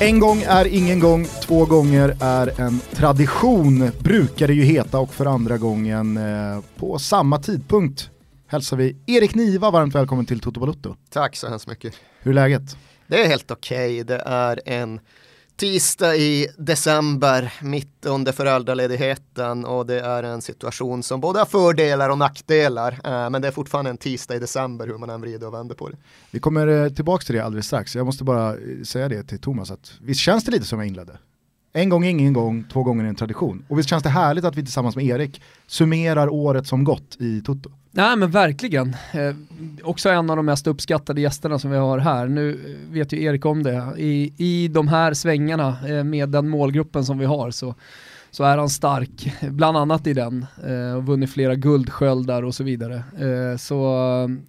En gång är ingen gång, två gånger är en tradition, brukar det ju heta och för andra gången eh, på samma tidpunkt hälsar vi Erik Niva varmt välkommen till Toto Balutto. Tack så hemskt mycket. Hur är läget? Det är helt okej. Det är en tisdag i december, mitt under föräldraledigheten och det är en situation som både har fördelar och nackdelar. Eh, men det är fortfarande en tisdag i december hur man än vrider och vänder på det. Vi kommer eh, tillbaka till det alldeles strax. Jag måste bara eh, säga det till Thomas att visst känns det lite som jag inledde? En gång ingen gång, två gånger en tradition. Och visst känns det härligt att vi tillsammans med Erik summerar året som gått i Toto? Nej men verkligen. Eh, också en av de mest uppskattade gästerna som vi har här. Nu eh, vet ju Erik om det. I, i de här svängarna eh, med den målgruppen som vi har så, så är han stark, bland annat i den. Eh, och vunnit flera guldsköldar och så vidare. Eh, så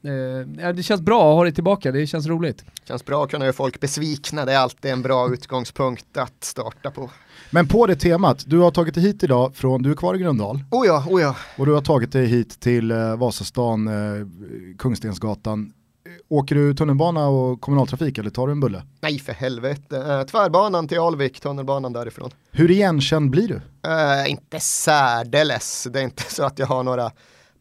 eh, det känns bra att ha dig tillbaka, det känns roligt. Känns bra att kunna göra folk besvikna, det är alltid en bra utgångspunkt att starta på. Men på det temat, du har tagit dig hit idag från, du är kvar i Gröndal. Oh ja, oh ja. Och du har tagit dig hit till eh, Vasastan, eh, Kungstensgatan. Åker du tunnelbana och kommunaltrafik eller tar du en bulle? Nej för helvete. Eh, tvärbanan till Alvik, tunnelbanan därifrån. Hur igenkänd blir du? Eh, inte särdeles. Det är inte så att jag har några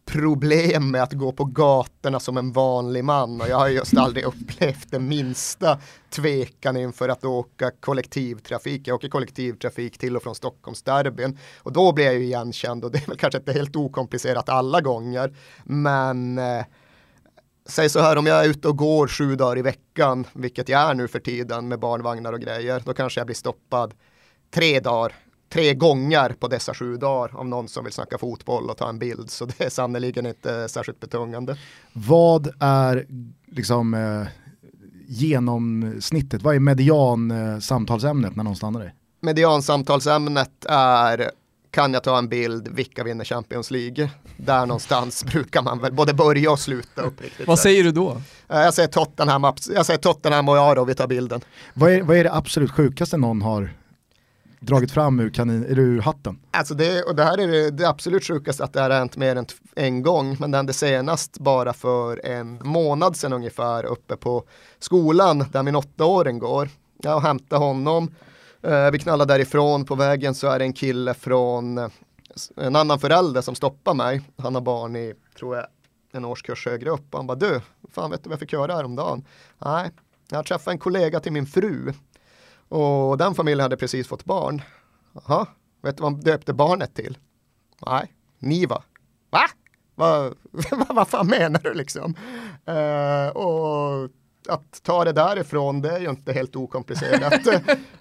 problem med att gå på gatorna som en vanlig man och jag har just aldrig upplevt det minsta tvekan inför att åka kollektivtrafik. Jag åker kollektivtrafik till och från Stockholmsderbyn och då blir jag ju igenkänd och det är väl kanske inte helt okomplicerat alla gånger. Men eh, säg så här om jag är ute och går sju dagar i veckan, vilket jag är nu för tiden med barnvagnar och grejer, då kanske jag blir stoppad tre dagar tre gånger på dessa sju dagar av någon som vill snacka fotboll och ta en bild. Så det är sannerligen inte särskilt betungande. Vad är liksom eh, genomsnittet, vad är median eh, samtalsämnet när någon stannar dig? Median samtalsämnet är kan jag ta en bild, vilka vinner Champions League? Där någonstans brukar man väl både börja och sluta uppriktigt. Vad säger du då? Eh, jag säger Tottenham, jag säger Tottenham och ja då, vi tar bilden. Vad är, vad är det absolut sjukaste någon har dragit fram ur, kanin, ur hatten? Alltså det, och det här är det, det absolut sjukaste att det har hänt mer än en gång, men det hände senast bara för en månad sedan ungefär uppe på skolan där min åttaåring går. Jag hämtar honom, Eh, vi knallar därifrån, på vägen så är det en kille från eh, en annan förälder som stoppar mig. Han har barn i, tror jag, en årskurs högre upp. Han bara, du, fan vet du vad jag fick göra häromdagen? Nej, jag träffade en kollega till min fru och den familjen hade precis fått barn. Jaha, vet du vad de döpte barnet till? Nej, Niva. Va? Vad va, fan menar du liksom? Uh, och att ta det därifrån, det är ju inte helt okomplicerat.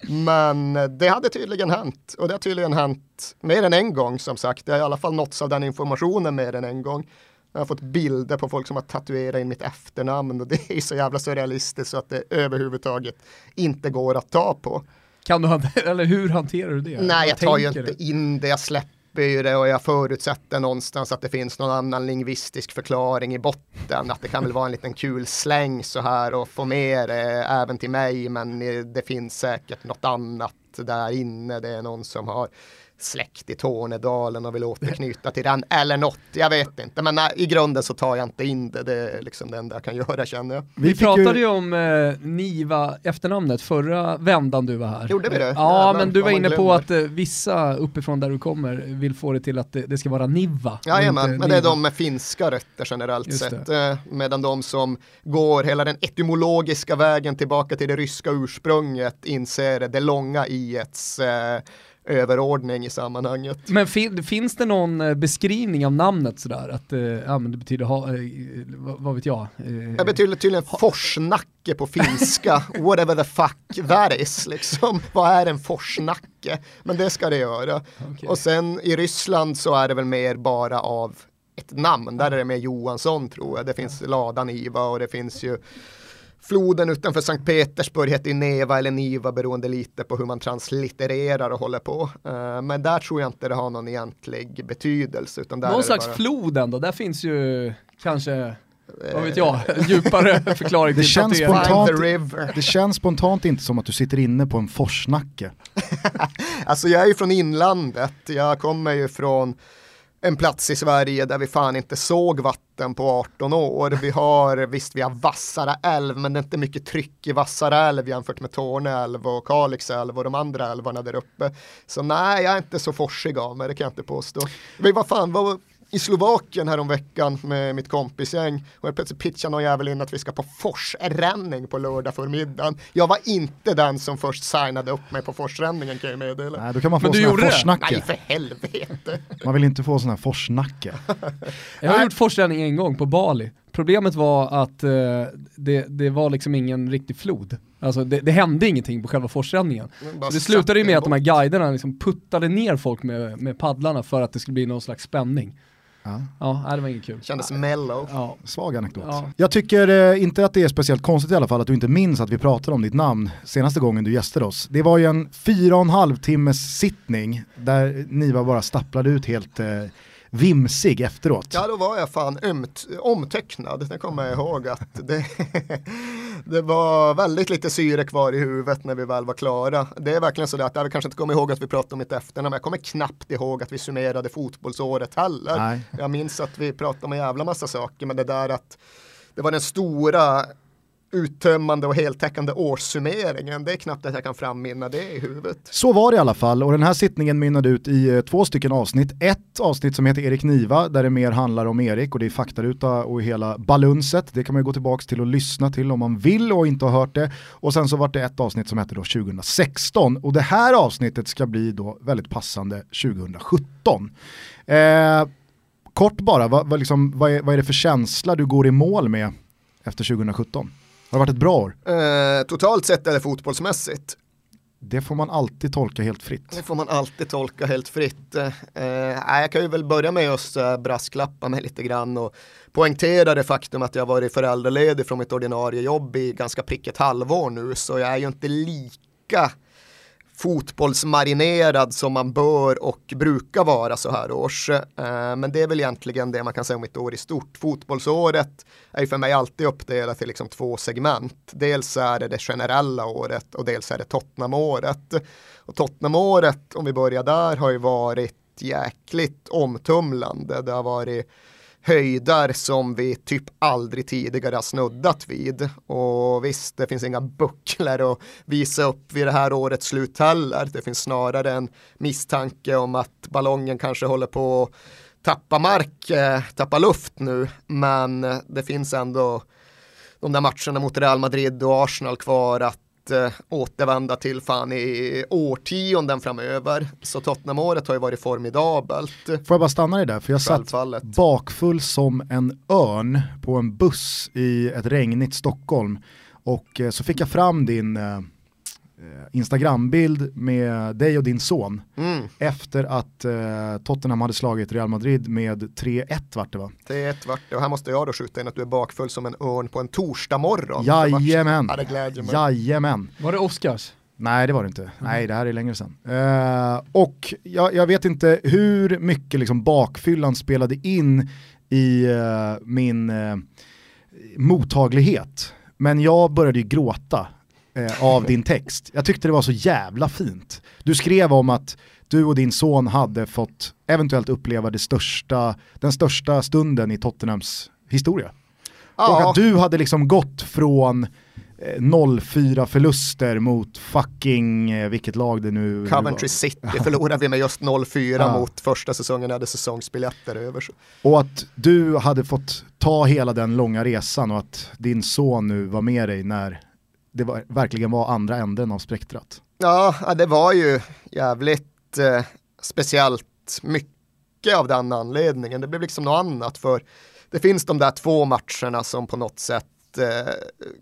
Men det hade tydligen hänt. Och det har tydligen hänt mer än en gång som sagt. Jag har i alla fall nåtts av den informationen mer än en gång. Jag har fått bilder på folk som har tatuerat in mitt efternamn och det är så jävla surrealistiskt så att det överhuvudtaget inte går att ta på. Kan du, eller hur hanterar du det? Nej, jag tar ju inte det? in det, jag släpper ju det och jag förutsätter någonstans att det finns någon annan lingvistisk förklaring i botten. Att det kan väl vara en liten kul släng så här och få med det även till mig, men det finns säkert något annat där inne. Det är någon som har släkt i Tornedalen och vill återknyta till den eller något. Jag vet inte, men nej, i grunden så tar jag inte in det. Det är liksom det enda jag kan göra känner jag. Vi, Vi pratade ju om eh, Niva efternamnet förra vändan du var här. Gjorde vi det? Ja, Jävlar, men du var inne på att eh, vissa uppifrån där du kommer vill få det till att det, det ska vara Niva. Jajamän, men det är de med finska rötter generellt Just sett. Eh, medan de som går hela den etymologiska vägen tillbaka till det ryska ursprunget inser det långa i-ets eh, överordning i sammanhanget. Men fin finns det någon eh, beskrivning av namnet sådär? Att eh, ja, men det betyder, ha, eh, vad, vad, vet jag? Eh, det betyder tydligen forsnacke på finska, whatever the fuck that is. Liksom. Vad är en forsnacke? Men det ska det göra. Okay. Och sen i Ryssland så är det väl mer bara av ett namn, där är det mer Johansson tror jag. Det finns Ladan Iva och det finns ju Floden utanför Sankt Petersburg heter Neva eller Niva beroende lite på hur man translittererar och håller på. Uh, men där tror jag inte det har någon egentlig betydelse. Utan där någon slags bara... flod ändå, där finns ju kanske vad vet jag, djupare förklaring det känns, spontant, det känns spontant inte som att du sitter inne på en forsnacke. alltså jag är ju från inlandet, jag kommer ju från en plats i Sverige där vi fan inte såg vatten på 18 år. Vi har, visst vi har Vassara älv, men det är inte mycket tryck i Vassara älv jämfört med Torne älv och Kalix älv och de andra älvarna där uppe. Så nej, jag är inte så forsig av mig, det kan jag inte påstå. Men vad fan, vad, i Slovakien häromveckan med mitt kompisgäng och plötsligt pitchar någon jävel in att vi ska på forsränning på lördag förmiddagen. Jag var inte den som först signade upp mig på forsränningen kan jag meddela. Nej, då kan man få sån här forsnacke. Nej, för helvete. Man vill inte få sån här forsnacke. jag har gjort forsränning en gång på Bali. Problemet var att eh, det, det var liksom ingen riktig flod. Alltså det, det hände ingenting på själva forsränningen. Så det slutade ju med att de här guiderna liksom puttade ner folk med, med paddlarna för att det skulle bli någon slags spänning. Ja. ja, det var inget kul. Kändes mellow. Ja. Svag anekdot. Ja. Jag tycker eh, inte att det är speciellt konstigt i alla fall att du inte minns att vi pratade om ditt namn senaste gången du gästade oss. Det var ju en fyra och en halv timmes sittning där Niva bara stapplade ut helt eh, vimsig efteråt. Ja, då var jag fan ömt, omtöcknad. Det kommer jag ihåg att det, det var väldigt lite syre kvar i huvudet när vi väl var klara. Det är verkligen så att jag kanske inte kommer ihåg att vi pratade om mitt efternamn, jag kommer knappt ihåg att vi summerade fotbollsåret heller. Nej. Jag minns att vi pratade om en jävla massa saker, men det där att det var den stora uttömmande och heltäckande årssummeringen. Det är knappt att jag kan framminna det i huvudet. Så var det i alla fall och den här sittningen mynnade ut i eh, två stycken avsnitt. Ett avsnitt som heter Erik Niva där det mer handlar om Erik och det är faktaruta och hela balunset. Det kan man ju gå tillbaka till och lyssna till om man vill och inte har hört det. Och sen så var det ett avsnitt som heter då 2016 och det här avsnittet ska bli då väldigt passande 2017. Eh, kort bara, vad, vad, liksom, vad, är, vad är det för känsla du går i mål med efter 2017? Har det varit ett bra år? Eh, totalt sett eller fotbollsmässigt? Det får man alltid tolka helt fritt. Det får man alltid tolka helt fritt. Eh, jag kan ju väl börja med att eh, brasklappa mig lite grann och poängtera det faktum att jag varit föräldraledig från mitt ordinarie jobb i ganska prick ett halvår nu så jag är ju inte lika fotbollsmarinerad som man bör och brukar vara så här års. Eh, men det är väl egentligen det man kan säga om ett år i stort. Fotbollsåret är för mig alltid uppdelat i liksom två segment. Dels är det det generella året och dels är det Tottenham-året. Och Tottenham-året, om vi börjar där, har ju varit jäkligt omtumlande. Det har varit höjdar som vi typ aldrig tidigare har snuddat vid. Och visst, det finns inga bucklor att visa upp vid det här årets slut heller. Det finns snarare en misstanke om att ballongen kanske håller på att tappa mark, eh, tappa luft nu. Men det finns ändå de där matcherna mot Real Madrid och Arsenal kvar att eh, återvända till fan i årtionden framöver. Så Tottenham-året har ju varit formidabelt. Får jag bara stanna dig där, för jag satt bakfull som en örn på en buss i ett regnigt Stockholm och eh, så fick jag fram din eh, Eh, Instagrambild med dig och din son mm. efter att eh, Tottenham hade slagit Real Madrid med 3-1 vart det va? 3-1 vart det och här måste jag då skjuta in att du är bakfull som en örn på en torsdag morgon. Jajamän, ja, jajamän. Var det Oscars? Nej det var det inte, mm. nej det här är längre sedan. Uh, och jag, jag, vet inte hur mycket liksom bakfyllan spelade in i uh, min uh, mottaglighet. Men jag började ju gråta eh, av din text. Jag tyckte det var så jävla fint. Du skrev om att du och din son hade fått eventuellt uppleva det största, den största stunden i Tottenhams historia. Ja. Och att du hade liksom gått från 0-4 eh, förluster mot fucking, eh, vilket lag det nu Coventry var. City förlorade vi med just 0-4 ja. mot första säsongen hade säsongsbiljetter över. Och att du hade fått ta hela den långa resan och att din son nu var med dig när det var, verkligen var andra änden av spektrat. Ja, det var ju jävligt eh, speciellt mycket av den anledningen. Det blev liksom något annat för det finns de där två matcherna som på något sätt eh,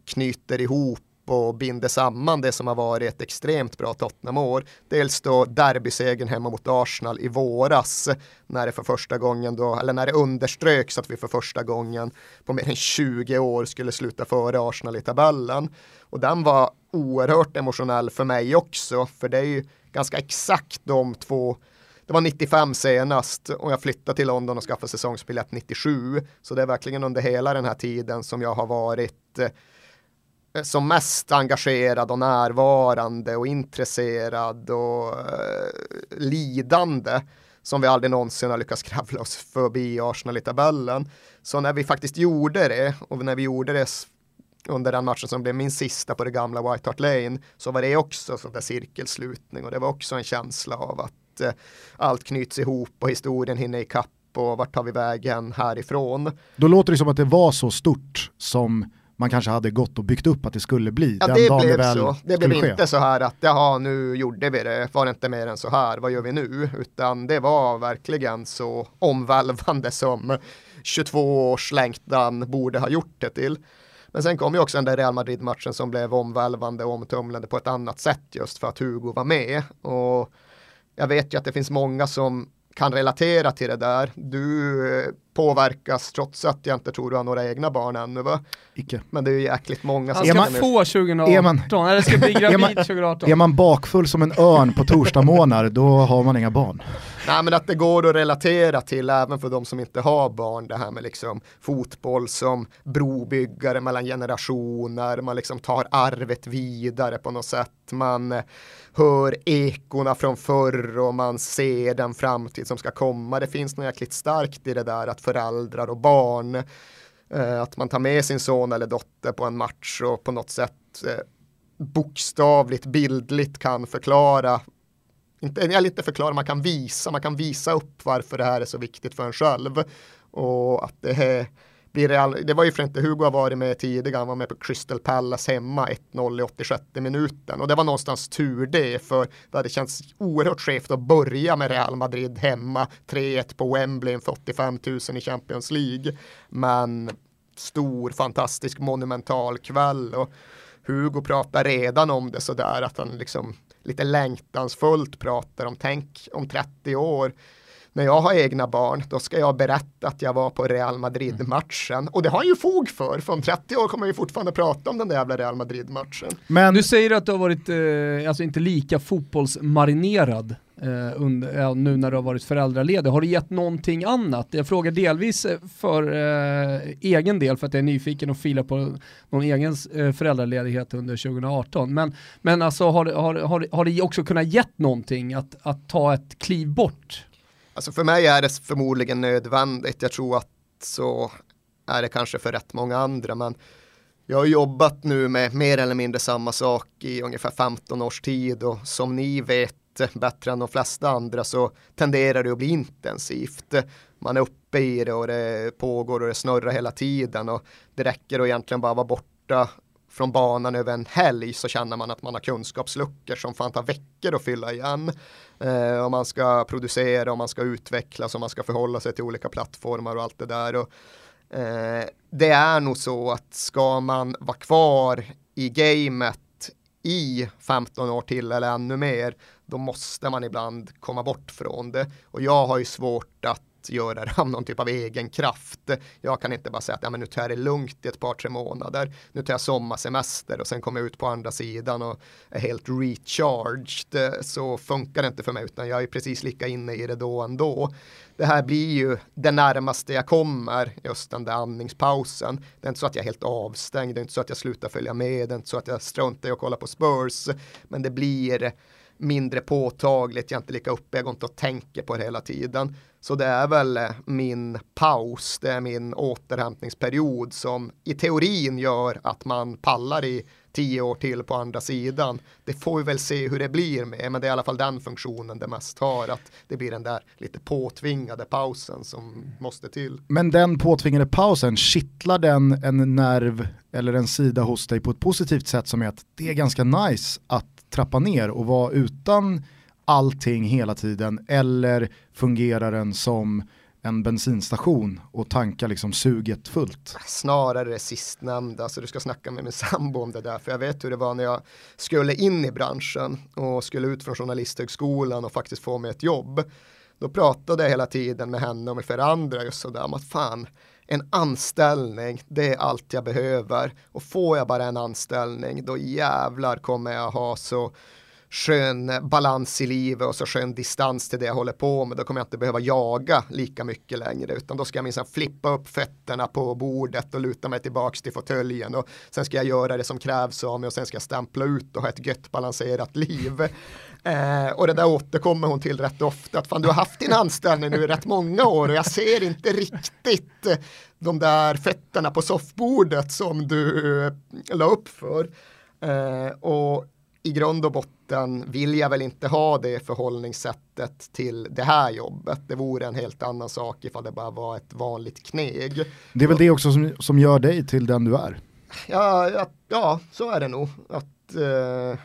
knyter ihop och binder samman det som har varit ett extremt bra Tottenham-år. Dels då derbysegern hemma mot Arsenal i våras när det för första gången då, eller när det underströks att vi för första gången på mer än 20 år skulle sluta före Arsenal i tabellen. Och den var oerhört emotionell för mig också, för det är ju ganska exakt de två det var 95 senast och jag flyttade till London och skaffade säsongsbiljett 97. Så det är verkligen under hela den här tiden som jag har varit eh, Eh, som mest engagerad och närvarande och intresserad och eh, lidande. som vi aldrig någonsin har lyckats kravla oss förbi Arsenal i tabellen. Så när vi faktiskt gjorde det och när vi gjorde det under den matchen som blev min sista på det gamla White Hart Lane så var det också sån där cirkelslutning och det var också en känsla av att eh, allt knyts ihop och historien hinner ikapp och vart tar vi vägen härifrån. Då låter det som att det var så stort som man kanske hade gått och byggt upp att det skulle bli. Ja, det blev det så. Det blev ske. inte så här att jaha, nu gjorde vi det, var det inte mer än så här, vad gör vi nu? Utan det var verkligen så omvälvande som 22 års längtan borde ha gjort det till. Men sen kom ju också den där Real Madrid-matchen som blev omvälvande och omtumlande på ett annat sätt just för att Hugo var med. Och jag vet ju att det finns många som kan relatera till det där. Du eh, påverkas trots att jag inte tror du har några egna barn ännu va? Icke. Men det är ju jäkligt många som... Han ska få 2018, man, eller ska bli gravid 2018. Är man bakfull som en örn på torsdagsmorgnar då har man inga barn. Nej men att det går att relatera till även för de som inte har barn det här med liksom fotboll som brobyggare mellan generationer, man liksom tar arvet vidare på något sätt. Man hör ekorna från förr och man ser den framtid som ska komma. Det finns något jäkligt starkt i det där att föräldrar och barn, eh, att man tar med sin son eller dotter på en match och på något sätt eh, bokstavligt, bildligt kan förklara inte, eller inte förklara, man kan visa, man kan visa upp varför det här är så viktigt för en själv. Och att det är blir det, det var ju för Hugo har varit med tidigare, han var med på Crystal Palace hemma 1-0 i 86 minuten. Och det var någonstans tur det för det hade känts oerhört skevt att börja med Real Madrid hemma 3-1 på Wembley inför 85 000 i Champions League. Men stor, fantastisk, monumental kväll. Och Hugo pratar redan om det sådär att han liksom lite längtansfullt pratar om tänk om 30 år när jag har egna barn, då ska jag berätta att jag var på Real Madrid-matchen. Och det har han ju fog för, för om 30 år kommer vi fortfarande prata om den där jävla Real Madrid-matchen. Men du säger att du har varit, eh, alltså inte lika fotbollsmarinerad eh, under, ja, nu när du har varit föräldraledig. Har det gett någonting annat? Jag frågar delvis eh, för eh, egen del för att jag är nyfiken och filar på någon egen eh, föräldraledighet under 2018. Men, men alltså har, har, har, har det också kunnat gett någonting att, att ta ett kliv bort Alltså för mig är det förmodligen nödvändigt. Jag tror att så är det kanske för rätt många andra. Men jag har jobbat nu med mer eller mindre samma sak i ungefär 15 års tid och som ni vet bättre än de flesta andra så tenderar det att bli intensivt. Man är uppe i det och det pågår och det snurrar hela tiden och det räcker att egentligen bara vara borta från banan över en helg så känner man att man har kunskapsluckor som fan tar veckor att fylla igen. Eh, om man ska producera, om man ska utvecklas, om man ska förhålla sig till olika plattformar och allt det där. Och, eh, det är nog så att ska man vara kvar i gamet i 15 år till eller ännu mer, då måste man ibland komma bort från det. Och jag har ju svårt att göra det av någon typ av egen kraft. Jag kan inte bara säga att ja, men nu tar jag det lugnt i ett par tre månader. Nu tar jag sommarsemester och sen kommer jag ut på andra sidan och är helt recharged. Så funkar det inte för mig utan jag är precis lika inne i det då ändå. Det här blir ju det närmaste jag kommer just den där andningspausen. Det är inte så att jag är helt avstängd, det är inte så att jag slutar följa med, det är inte så att jag struntar i att kolla på Spurs. Men det blir mindre påtagligt, jag är inte lika uppe, jag går inte och tänker på det hela tiden. Så det är väl eh, min paus, det är min återhämtningsperiod som i teorin gör att man pallar i tio år till på andra sidan. Det får vi väl se hur det blir med, men det är i alla fall den funktionen det mest har, att det blir den där lite påtvingade pausen som måste till. Men den påtvingade pausen, kittlar den en nerv eller en sida hos dig på ett positivt sätt som är att det är ganska nice att trappa ner och vara utan allting hela tiden eller fungerar den som en bensinstation och tanka liksom suget fullt? Snarare det sistnämnda, så du ska snacka med min sambo om det där, för jag vet hur det var när jag skulle in i branschen och skulle ut från journalisthögskolan och faktiskt få mig ett jobb. Då pratade jag hela tiden med henne och med flera andra just sådär om att fan, en anställning, det är allt jag behöver och får jag bara en anställning då jävlar kommer jag ha så skön balans i livet och så skön distans till det jag håller på med. Då kommer jag inte behöva jaga lika mycket längre utan då ska jag minsann flippa upp fötterna på bordet och luta mig tillbaks till fåtöljen och sen ska jag göra det som krävs av mig och sen ska jag stämpla ut och ha ett gött balanserat liv. Eh, och det där återkommer hon till rätt ofta att fan du har haft din anställning nu i rätt många år och jag ser inte riktigt de där fötterna på soffbordet som du eh, la upp för. Eh, och i grund och botten vill jag väl inte ha det förhållningssättet till det här jobbet. Det vore en helt annan sak ifall det bara var ett vanligt kneg. Det är väl det också som, som gör dig till den du är? Ja, ja, ja så är det nog. Att, eh,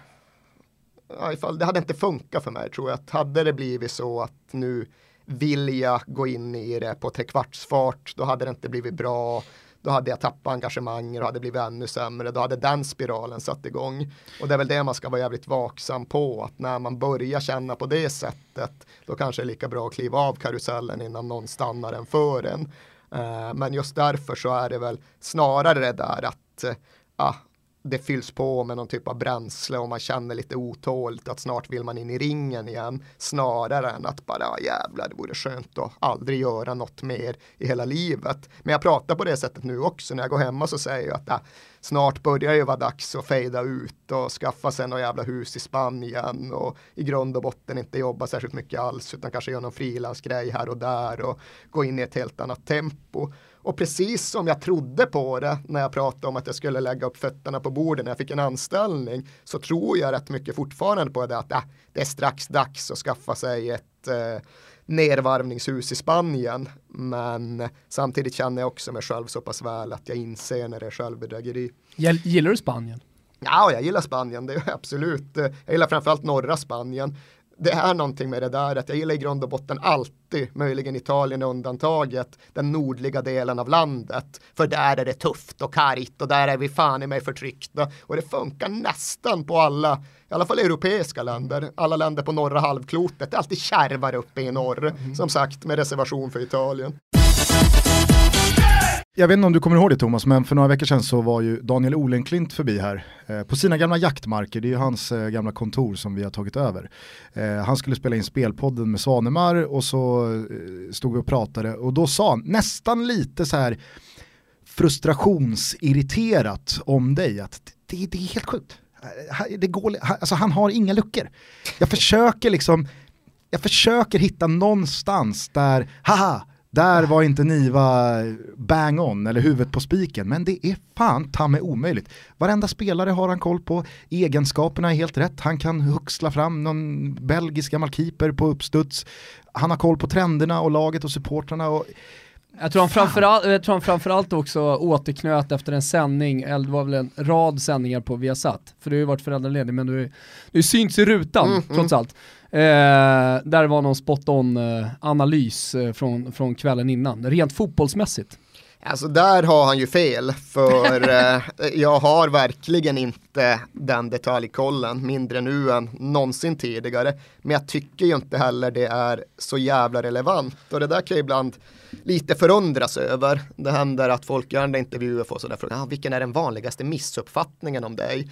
ja, ifall, det hade inte funkat för mig tror jag. Att hade det blivit så att nu vill jag gå in i det på trekvartsfart, då hade det inte blivit bra då hade jag tappat engagemang och hade blivit ännu sämre. Då hade den spiralen satt igång. Och det är väl det man ska vara jävligt vaksam på. Att när man börjar känna på det sättet då kanske det är lika bra att kliva av karusellen innan någon stannar en för en. Eh, men just därför så är det väl snarare det där att eh, ah, det fylls på med någon typ av bränsle och man känner lite otåligt att snart vill man in i ringen igen snarare än att bara ah, jävlar det vore skönt att aldrig göra något mer i hela livet. Men jag pratar på det sättet nu också när jag går hemma så säger jag att ah, snart börjar det vara dags att fejda ut och skaffa sig något jävla hus i Spanien och i grund och botten inte jobba särskilt mycket alls utan kanske göra någon frilansgrej här och där och gå in i ett helt annat tempo. Och precis som jag trodde på det när jag pratade om att jag skulle lägga upp fötterna på bordet när jag fick en anställning så tror jag rätt mycket fortfarande på det att äh, det är strax dags att skaffa sig ett eh, nervarvningshus i Spanien. Men samtidigt känner jag också mig själv så pass väl att jag inser när det är självbedrägeri. Gillar du Spanien? Ja, jag gillar Spanien, det är absolut. Jag gillar framförallt norra Spanien det är någonting med det där att jag gillar i grund och botten alltid, möjligen Italien undantaget, den nordliga delen av landet. För där är det tufft och kargt och där är vi fan i mig förtryckta. Och det funkar nästan på alla, i alla fall europeiska länder, alla länder på norra halvklotet. Det är alltid kärvar uppe i norr, mm. som sagt med reservation för Italien. Jag vet inte om du kommer ihåg det Thomas, men för några veckor sedan så var ju Daniel Olenklint förbi här eh, på sina gamla jaktmarker, det är ju hans eh, gamla kontor som vi har tagit över. Eh, han skulle spela in spelpodden med Svanemar och så eh, stod vi och pratade och då sa han nästan lite så här frustrationsirriterat om dig att det, det är helt sjukt. Eh, det går, alltså han har inga luckor. Jag försöker liksom, jag försöker hitta någonstans där, haha, där var inte Niva bang on eller huvudet på spiken, men det är fan ta mig omöjligt. Varenda spelare har han koll på, egenskaperna är helt rätt, han kan huxla fram någon belgisk gammal keeper på uppstuds, han har koll på trenderna och laget och supportrarna. Och... Jag tror, han framförallt, jag tror han framförallt också återknöt efter en sändning, eller det var väl en rad sändningar på Viasat, för du har ju varit föräldraledig men du, du syns i rutan mm, mm. trots allt. Eh, där var någon spot on eh, eh, från, från kvällen innan, rent fotbollsmässigt. Alltså där har han ju fel, för eh, jag har verkligen inte den detaljkollen, mindre nu än någonsin tidigare. Men jag tycker ju inte heller det är så jävla relevant och det där kan jag ibland lite förundras över. Det händer att folk gör en intervju och får sådär frågan, ah, vilken är den vanligaste missuppfattningen om dig?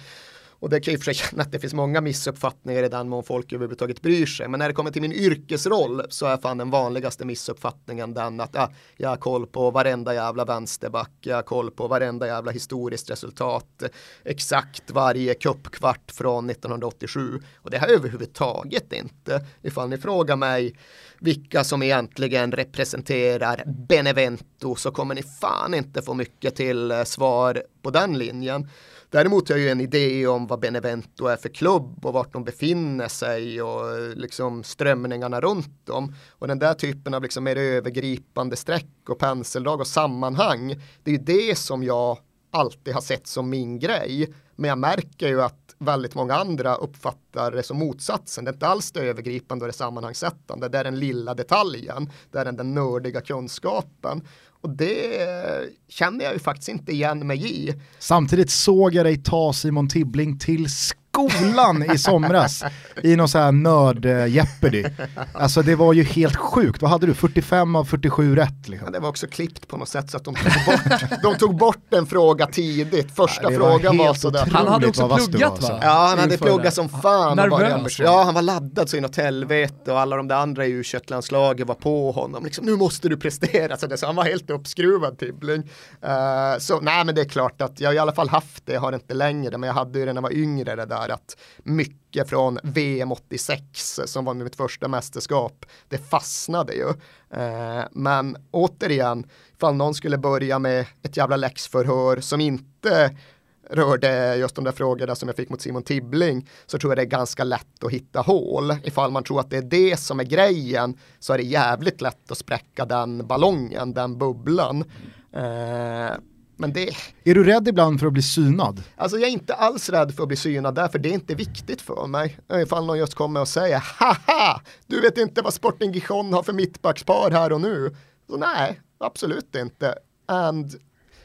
Och det kan ju för sig känna att det finns många missuppfattningar i den mån folk överhuvudtaget bryr sig. Men när det kommer till min yrkesroll så är fan den vanligaste missuppfattningen den att ja, jag har koll på varenda jävla vänsterback, jag har koll på varenda jävla historiskt resultat, exakt varje kuppkvart från 1987. Och det har jag överhuvudtaget inte. Ifall ni frågar mig vilka som egentligen representerar Benevento så kommer ni fan inte få mycket till eh, svar på den linjen. Däremot har jag ju en idé om vad Benevento är för klubb och vart de befinner sig och liksom strömningarna runt dem. Och den där typen av liksom mer övergripande streck och penseldrag och sammanhang, det är ju det som jag alltid har sett som min grej. Men jag märker ju att väldigt många andra uppfattar det som motsatsen. Det är inte alls det övergripande och det sammanhangssättande. Det är den lilla detaljen. Det är den nördiga kunskapen. Och det känner jag ju faktiskt inte igen mig i. Samtidigt såg jag dig ta Simon Tibbling till skolan i somras i någon sån här nörd-Jeopardy. Alltså det var ju helt sjukt, vad hade du? 45 av 47 rätt liksom. Ja, det var också klippt på något sätt så att de tog bort, de tog bort en fråga tidigt. Första Ja, frågan var, sådär. Han hade också pluggat, var, va? Ja, han hade Inför pluggat det. som fan. var Nervös? Ja, han var laddad så inåt helvete och alla de där andra i u var på honom. Liksom, nu måste du prestera. Så, det, så han var helt uppskruvad Tibbling. Uh, så nej, men det är klart att jag har i alla fall haft det, jag har inte längre, men jag hade ju det när jag var yngre det där att mycket från VM 86 som var mitt första mästerskap, det fastnade ju. Eh, men återigen, ifall någon skulle börja med ett jävla läxförhör som inte rörde just de där frågorna som jag fick mot Simon Tibbling så tror jag det är ganska lätt att hitta hål. Ifall man tror att det är det som är grejen så är det jävligt lätt att spräcka den ballongen, den bubblan. Eh, men det, Är du rädd ibland för att bli synad? alltså jag är inte alls rädd för att bli synad därför det är inte viktigt för mig. Ifall någon just kommer och säger haha, du vet inte vad Sporting Gijon har för mittbackspar här och nu. Så nej, absolut inte. And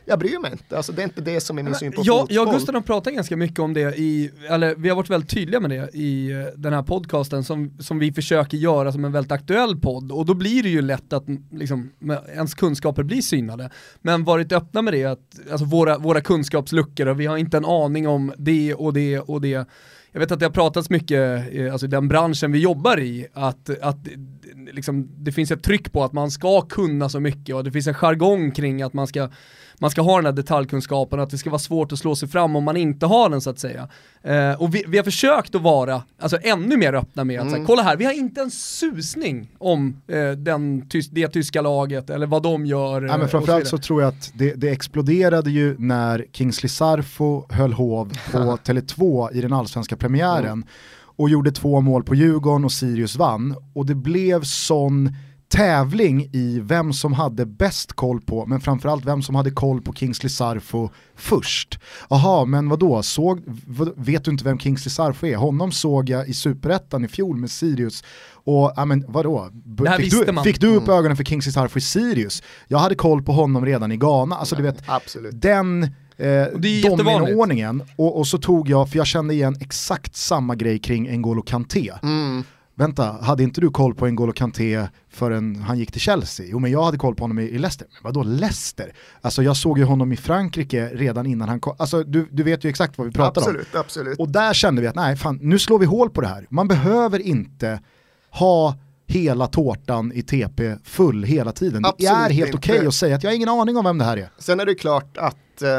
jag bryr mig inte, alltså det är inte det som är min syn på jag, fotboll. jag och Gusten har pratat ganska mycket om det i, eller vi har varit väldigt tydliga med det i eh, den här podcasten som, som vi försöker göra som en väldigt aktuell podd och då blir det ju lätt att mm, liksom, ens kunskaper blir synade. Men varit öppna med det, att, alltså våra, våra kunskapsluckor och vi har inte en aning om det och det och det. Jag vet att det har pratats mycket, eh, alltså i den branschen vi jobbar i, att, att liksom, det finns ett tryck på att man ska kunna så mycket och det finns en jargong kring att man ska, man ska ha den här detaljkunskapen, att det ska vara svårt att slå sig fram om man inte har den så att säga. Eh, och vi, vi har försökt att vara alltså, ännu mer öppna med att säga, kolla här, vi har inte en susning om eh, den, det tyska laget eller vad de gör. Eh, men och framförallt så vidare. tror jag att det, det exploderade ju när Kingsley Sarfo höll hov på Tele2 i den allsvenska premiären och gjorde två mål på Djurgården och Sirius vann. Och det blev sån tävling i vem som hade bäst koll på, men framförallt vem som hade koll på Kingsley Sarfo först. Jaha, men vadå, såg, vet du inte vem Kingsley Sarfo är? Honom såg jag i Superettan i fjol med Sirius. Och ja men vadå, fick, du, fick du upp ögonen för Kingsley Sarfo i Sirius? Jag hade koll på honom redan i Ghana, alltså du vet, Absolut. den eh, det är och, och så tog jag, för jag kände igen exakt samma grej kring N'Golo Kanté. Mm. Vänta, hade inte du koll på N'Golo Kanté förrän han gick till Chelsea? Jo men jag hade koll på honom i, i Leicester. Men vadå Leicester? Alltså jag såg ju honom i Frankrike redan innan han kom. Alltså du, du vet ju exakt vad vi pratar om. Absolut, absolut. Och där kände vi att nej, fan, nu slår vi hål på det här. Man behöver inte ha hela tårtan i TP full hela tiden. det Absolut är helt okej att säga att jag har ingen aning om vem det här är. Sen är det klart att eh,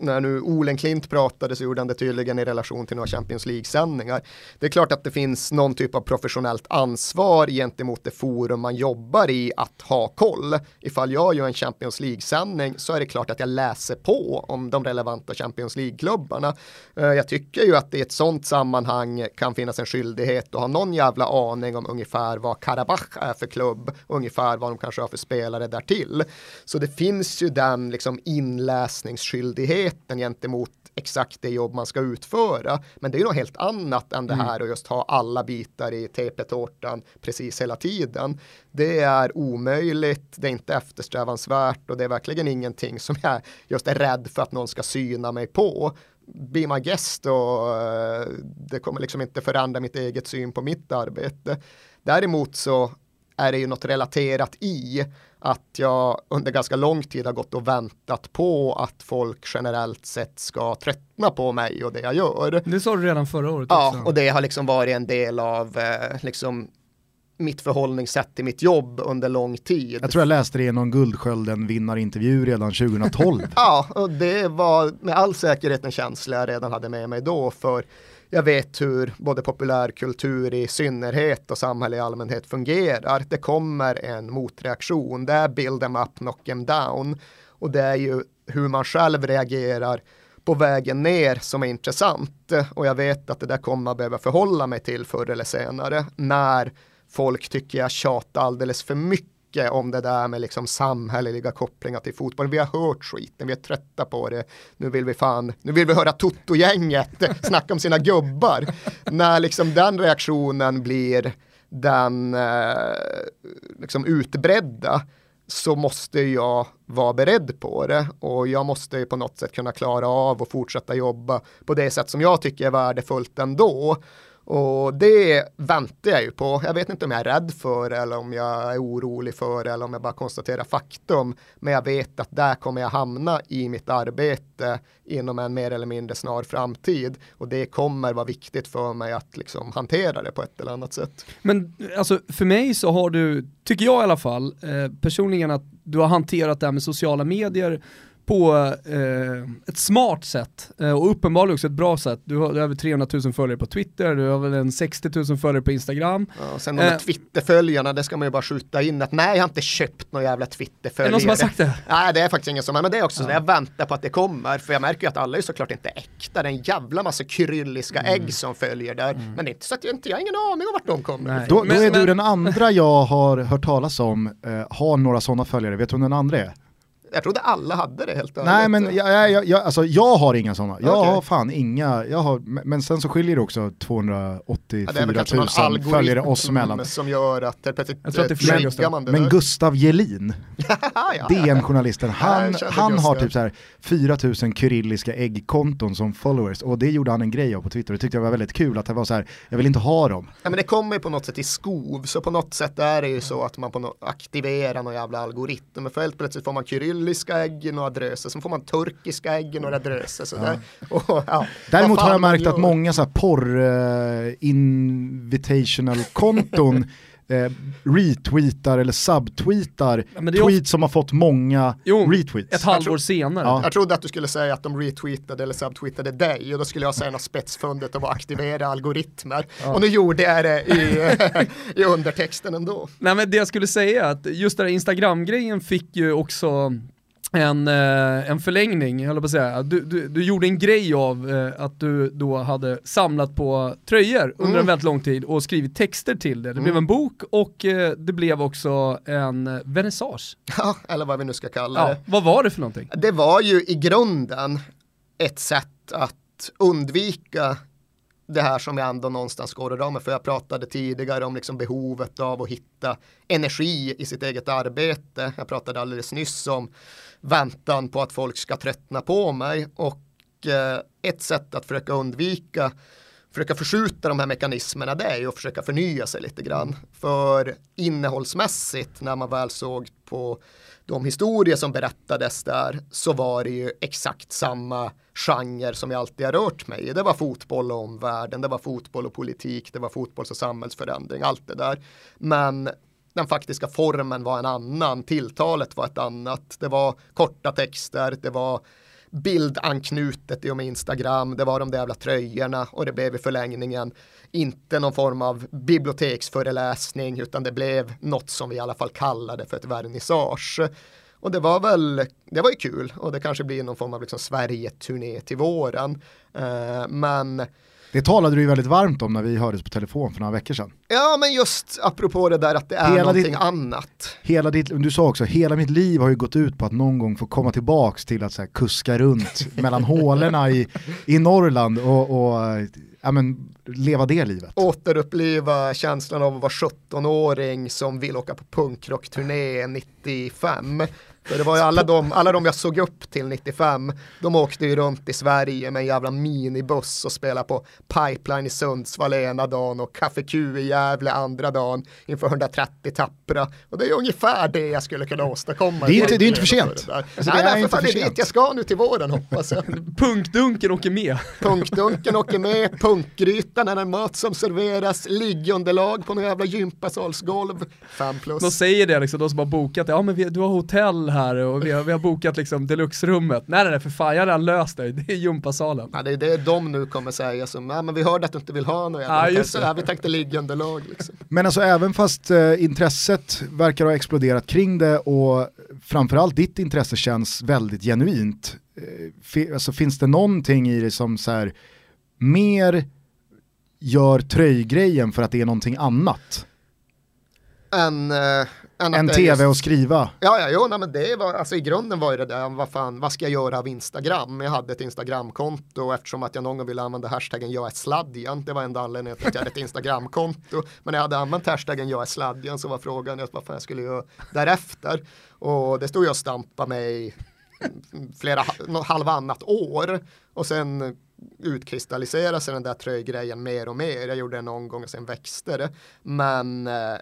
när nu Olen Klint pratade så gjorde han det tydligen i relation till några Champions League-sändningar. Det är klart att det finns någon typ av professionellt ansvar gentemot det forum man jobbar i att ha koll. Ifall jag gör en Champions League-sändning så är det klart att jag läser på om de relevanta Champions League-klubbarna. Eh, jag tycker ju att det i ett sånt sammanhang kan finnas en skyldighet att ha någon jävla aning om ungefär vad Karabach är för klubb, ungefär vad de kanske har för spelare därtill. Så det finns ju den liksom inläsningsskyldigheten gentemot exakt det jobb man ska utföra. Men det är ju något helt annat än det här att just ha alla bitar i TP-tårtan precis hela tiden. Det är omöjligt, det är inte eftersträvansvärt och det är verkligen ingenting som jag just är rädd för att någon ska syna mig på. Be my guest och eh, det kommer liksom inte förändra mitt eget syn på mitt arbete. Däremot så är det ju något relaterat i att jag under ganska lång tid har gått och väntat på att folk generellt sett ska tröttna på mig och det jag gör. Det sa du redan förra året Ja, också. och det har liksom varit en del av eh, liksom mitt förhållningssätt till mitt jobb under lång tid. Jag tror jag läste det i någon Guldskölden vinnarintervju redan 2012. Ja, och det var med all säkerhet en känsla jag redan hade med mig då för jag vet hur både populärkultur i synnerhet och samhälle i allmänhet fungerar. Det kommer en motreaktion, det är build them up, knock them down. Och det är ju hur man själv reagerar på vägen ner som är intressant. Och jag vet att det där kommer man behöva förhålla mig till förr eller senare när folk tycker jag tjatar alldeles för mycket om det där med liksom samhälleliga kopplingar till fotboll. Vi har hört skiten, vi är trötta på det. Nu vill vi fan, nu vill vi höra Toto-gänget snacka om sina gubbar. När liksom den reaktionen blir den eh, liksom utbredda så måste jag vara beredd på det och jag måste på något sätt kunna klara av och fortsätta jobba på det sätt som jag tycker är värdefullt ändå. Och det väntar jag ju på. Jag vet inte om jag är rädd för eller om jag är orolig för eller om jag bara konstaterar faktum. Men jag vet att där kommer jag hamna i mitt arbete inom en mer eller mindre snar framtid. Och det kommer vara viktigt för mig att liksom hantera det på ett eller annat sätt. Men alltså för mig så har du, tycker jag i alla fall, eh, personligen att du har hanterat det här med sociala medier på eh, ett smart sätt eh, och uppenbarligen också ett bra sätt. Du har, över 300 000 följare på Twitter, du har väl en 60 000 följare på Instagram. Ja, sen de eh, Twitterföljarna, det ska man ju bara skjuta in att nej jag har inte köpt några jävla Twitterföljare. Är det någon som har sagt det? Nej det är faktiskt ingen som har, men det är också ja. så jag väntar på att det kommer, för jag märker ju att alla är såklart inte äkta, det är en jävla massa krylliska mm. ägg som följer där, mm. men det är inte så att jag inte, jag har ingen aning om vart de kommer Då, då, är men, du den andra jag har hört talas om, eh, har några sådana följare, vet du vem den andra är? Jag trodde alla hade det helt Nej men jag, jag, jag, alltså, jag har inga sådana. Jag okay. har fan inga, jag har, men sen så skiljer det också 284 ja, 000 följare oss emellan. Som gör att det plötsligt jag tror att det är fler Men, men Gustav Gelin, ja, DN-journalisten, han, han har typ så här 4000 kyrilliska äggkonton som followers. Och det gjorde han en grej av på Twitter. Det tyckte jag var väldigt kul att det var så här, jag vill inte ha dem. Ja men det kommer ju på något sätt i skov, så på något sätt är det ju så att man på no aktiverar någon jävla algoritm, för helt plötsligt får man kyrill kyrilliska ägg några dröser, så får man turkiska ägg några dröser. Så ja. Och, ja. Däremot har jag märkt att många så här porr uh, invitational konton eh, retweetar eller subtweetar ja, tweets som har fått många jo, retweets. Ett halvår senare. Ja. Jag trodde att du skulle säga att de retweetade eller subtweetade dig och då skulle jag säga något spetsfundet om att aktivera algoritmer. Ja. Och nu gjorde jag det i, i undertexten ändå. Nej men det jag skulle säga är att just den här Instagram-grejen fick ju också en, eh, en förlängning, jag på att säga. Du, du, du, gjorde en grej av eh, att du då hade samlat på tröjor under mm. en väldigt lång tid och skrivit texter till det. Det mm. blev en bok och eh, det blev också en vernissage. Ja, eller vad vi nu ska kalla det. vad var det för någonting? Det var ju i grunden ett sätt att undvika det här som jag ändå någonstans går och med. För jag pratade tidigare om liksom behovet av att hitta energi i sitt eget arbete. Jag pratade alldeles nyss om väntan på att folk ska tröttna på mig. Och eh, ett sätt att försöka undvika försöka förskjuta de här mekanismerna det är ju att försöka förnya sig lite grann. För innehållsmässigt när man väl såg på de historier som berättades där så var det ju exakt samma genre som jag alltid har rört mig i. Det var fotboll och omvärlden, det var fotboll och politik, det var fotbolls och samhällsförändring, allt det där. Men den faktiska formen var en annan, tilltalet var ett annat. Det var korta texter, det var bildanknutet i och med Instagram, det var de där jävla tröjorna och det blev i förlängningen inte någon form av biblioteksföreläsning utan det blev något som vi i alla fall kallade för ett vernissage. Och det var väl, det var ju kul och det kanske blir någon form av liksom Sverige-turné till våren. Eh, men det talade du ju väldigt varmt om när vi hördes på telefon för några veckor sedan. Ja, men just apropå det där att det är hela någonting ditt, annat. Hela ditt, du sa också, hela mitt liv har ju gått ut på att någon gång få komma tillbaks till att så här, kuska runt mellan hålorna i, i Norrland och, och ja, men, leva det livet. Återuppliva känslan av att vara 17-åring som vill åka på punkrockturné 95 för det var ju alla de, alla de jag såg upp till 95, de åkte ju runt i Sverige med en jävla minibuss och spelade på Pipeline i Sundsvall ena dagen och Café Q i Gävle andra dagen inför 130 tappra. Och det är ungefär det jag skulle kunna åstadkomma. Det är inte, det är inte för sent. Alltså, Nej, det är inte för dit jag ska nu till våren hoppas jag. Punkdunken åker med. Punkdunken åker med, punkgrytan är en mat som serveras, liggunderlag på någon jävla gympasalsgolv, 5 plus. De säger det liksom, de som har bokat, ja men vi, du har hotell här och vi har, vi har bokat liksom deluxe-rummet. Nej nej nej för fan, jag har redan löst det, det är gympasalen. Ja, det är det de nu kommer säga som, ja men vi hörde att du inte vill ha något ja, just det. vi tänkte liggunderlag liksom. Men alltså även fast eh, intresset verkar ha exploderat kring det och framförallt ditt intresse känns väldigt genuint, eh, alltså finns det någonting i det som så här, mer gör tröjgrejen för att det är någonting annat? En, eh, än är tv just- och skriva. Ja, ja, jo, nej, men det var, alltså i grunden var ju det där, vad fan, vad ska jag göra av Instagram? Jag hade ett Instagramkonto eftersom att jag någon gång ville använda hashtaggen jag är sladjan, det var enda anledningen till att jag hade ett Instagramkonto. Men när jag hade använt hashtaggen jag är sladjan så var frågan just vad fan jag skulle göra därefter. Och det stod jag och stampade mig flera, halvannat år och sen utkristalliserade sig den där tröjgrejen mer och mer. Jag gjorde det någon gång och sen växte det. Men eh,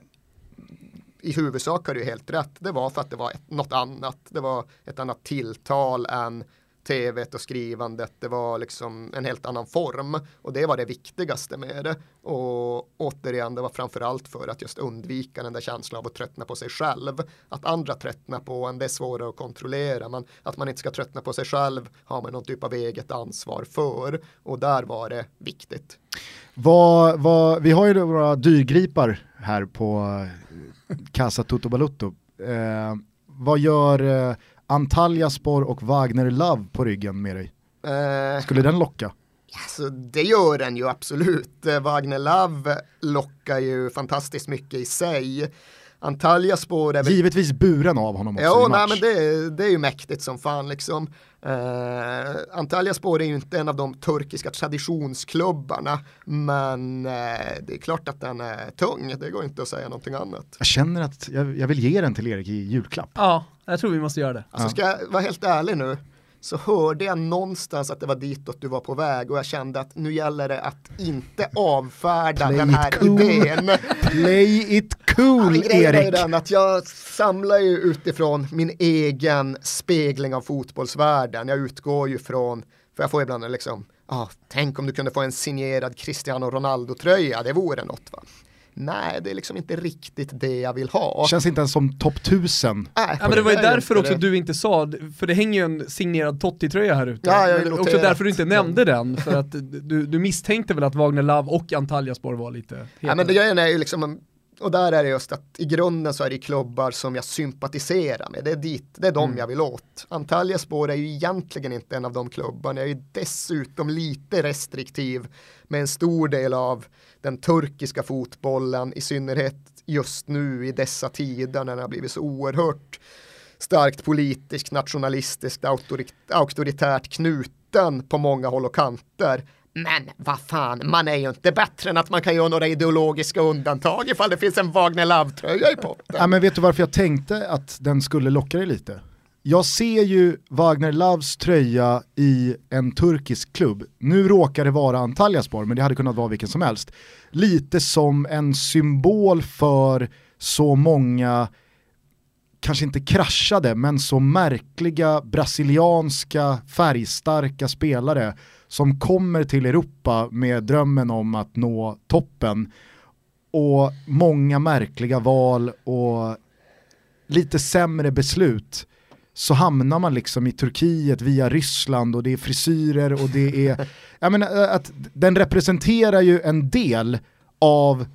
i huvudsak har du helt rätt. Det var för att det var ett, något annat. Det var ett annat tilltal än tv och skrivandet. Det var liksom en helt annan form och det var det viktigaste med det. Och återigen, det var framförallt för att just undvika den där känslan av att tröttna på sig själv. Att andra tröttnar på en, det är svårare att kontrollera. Men att man inte ska tröttna på sig själv har man någon typ av eget ansvar för. Och där var det viktigt. Vad, vad, vi har ju våra dyrgripar här på Casa Toto Balutto. Eh, vad gör eh, Antalyaspor och Wagner Love på ryggen med dig? Eh, Skulle den locka? Alltså, det gör den ju absolut. Eh, Wagner Love lockar ju fantastiskt mycket i sig. Antalya spår är väl... Givetvis buren av honom också Jo, i nej, match. men det, det är ju mäktigt som fan liksom. Uh, Antalya spår är ju inte en av de turkiska traditionsklubbarna, men eh, det är klart att den är tung. Det går inte att säga någonting annat. Jag känner att jag, jag vill ge den till Erik i julklapp. Ja, jag tror vi måste göra det. Alltså ska jag vara helt ärlig nu så hörde jag någonstans att det var ditåt du var på väg och jag kände att nu gäller det att inte avfärda Play den här cool. idén. Play it Ja, cool men grejen är Erik! den att jag samlar ju utifrån min egen spegling av fotbollsvärlden. Jag utgår ju från, för jag får ibland liksom, ah, tänk om du kunde få en signerad Cristiano Ronaldo-tröja, det vore något va. Nej, det är liksom inte riktigt det jag vill ha. Känns inte ens som topp 1000. Nej, Ja, men det var ju är därför också det. du inte sa, för det hänger ju en signerad Totti-tröja här ute. Ja, jag Men också därför du inte nämnde den, för att du, du misstänkte väl att Wagner Love och Antalyaspor var lite Ja, men det grejen är ju liksom, och där är det just att i grunden så är det klubbar som jag sympatiserar med. Det är dit, det är de Mm. jag vill åt. Antalya spår är ju egentligen inte en av de klubbarna. Jag är ju dessutom lite restriktiv med en stor del av den turkiska fotbollen, i synnerhet just nu i dessa tider när den har blivit så oerhört starkt politiskt, nationalistiskt, auktorit- auktoritärt knuten på många håll och kanter. Men vad fan, man är ju inte bättre än att man kan göra några ideologiska undantag ifall det finns en Wagner Love-tröja i potten. Ja, men vet du varför jag tänkte att den skulle locka dig lite? Jag ser ju Wagner Loves tröja i en turkisk klubb. Nu råkar det vara Antalyaspor, men det hade kunnat vara vilken som helst. Lite som en symbol för så många, kanske inte kraschade, men så märkliga brasilianska färgstarka spelare som kommer till Europa med drömmen om att nå toppen. Och många märkliga val och lite sämre beslut. Så hamnar man liksom i Turkiet via Ryssland och det är frisyrer och det är, jag menar att den representerar ju en del av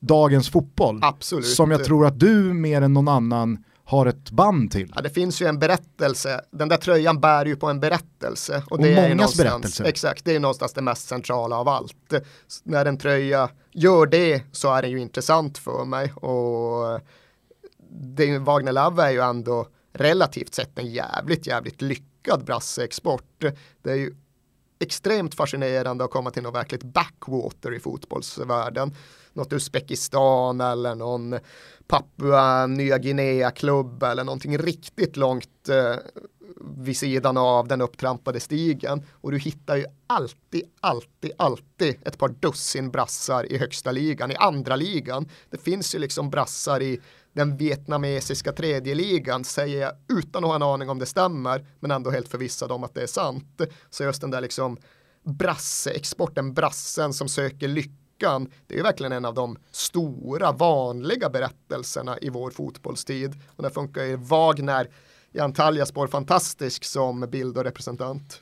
dagens fotboll. Absolut. som jag tror att du mer än någon annan har ett band till. Ja, det finns ju en berättelse. Den där tröjan bär ju på en berättelse. Och, Och det är någonstans, berättelse. Exakt, det är någonstans det mest centrala av allt. När en tröja gör det så är den ju intressant för mig. Och det Wagner Love är ju ändå relativt sett en jävligt, jävligt lyckad brasseexport. Det är ju extremt fascinerande att komma till något verkligt backwater i fotbollsvärlden. Något Uzbekistan eller någon Papua Nya Guinea-klubb eller någonting riktigt långt eh, vid sidan av den upptrampade stigen. Och du hittar ju alltid, alltid, alltid ett par dussin brassar i högsta ligan, i andra ligan. Det finns ju liksom brassar i den vietnamesiska tredje ligan säger jag utan att ha en aning om det stämmer men ändå helt förvissad om att det är sant. Så just den där liksom brasseexporten, brassen som söker lyckan, det är verkligen en av de stora vanliga berättelserna i vår fotbollstid. Och där funkar ju Wagner i Antalyaspor fantastisk som bild och representant.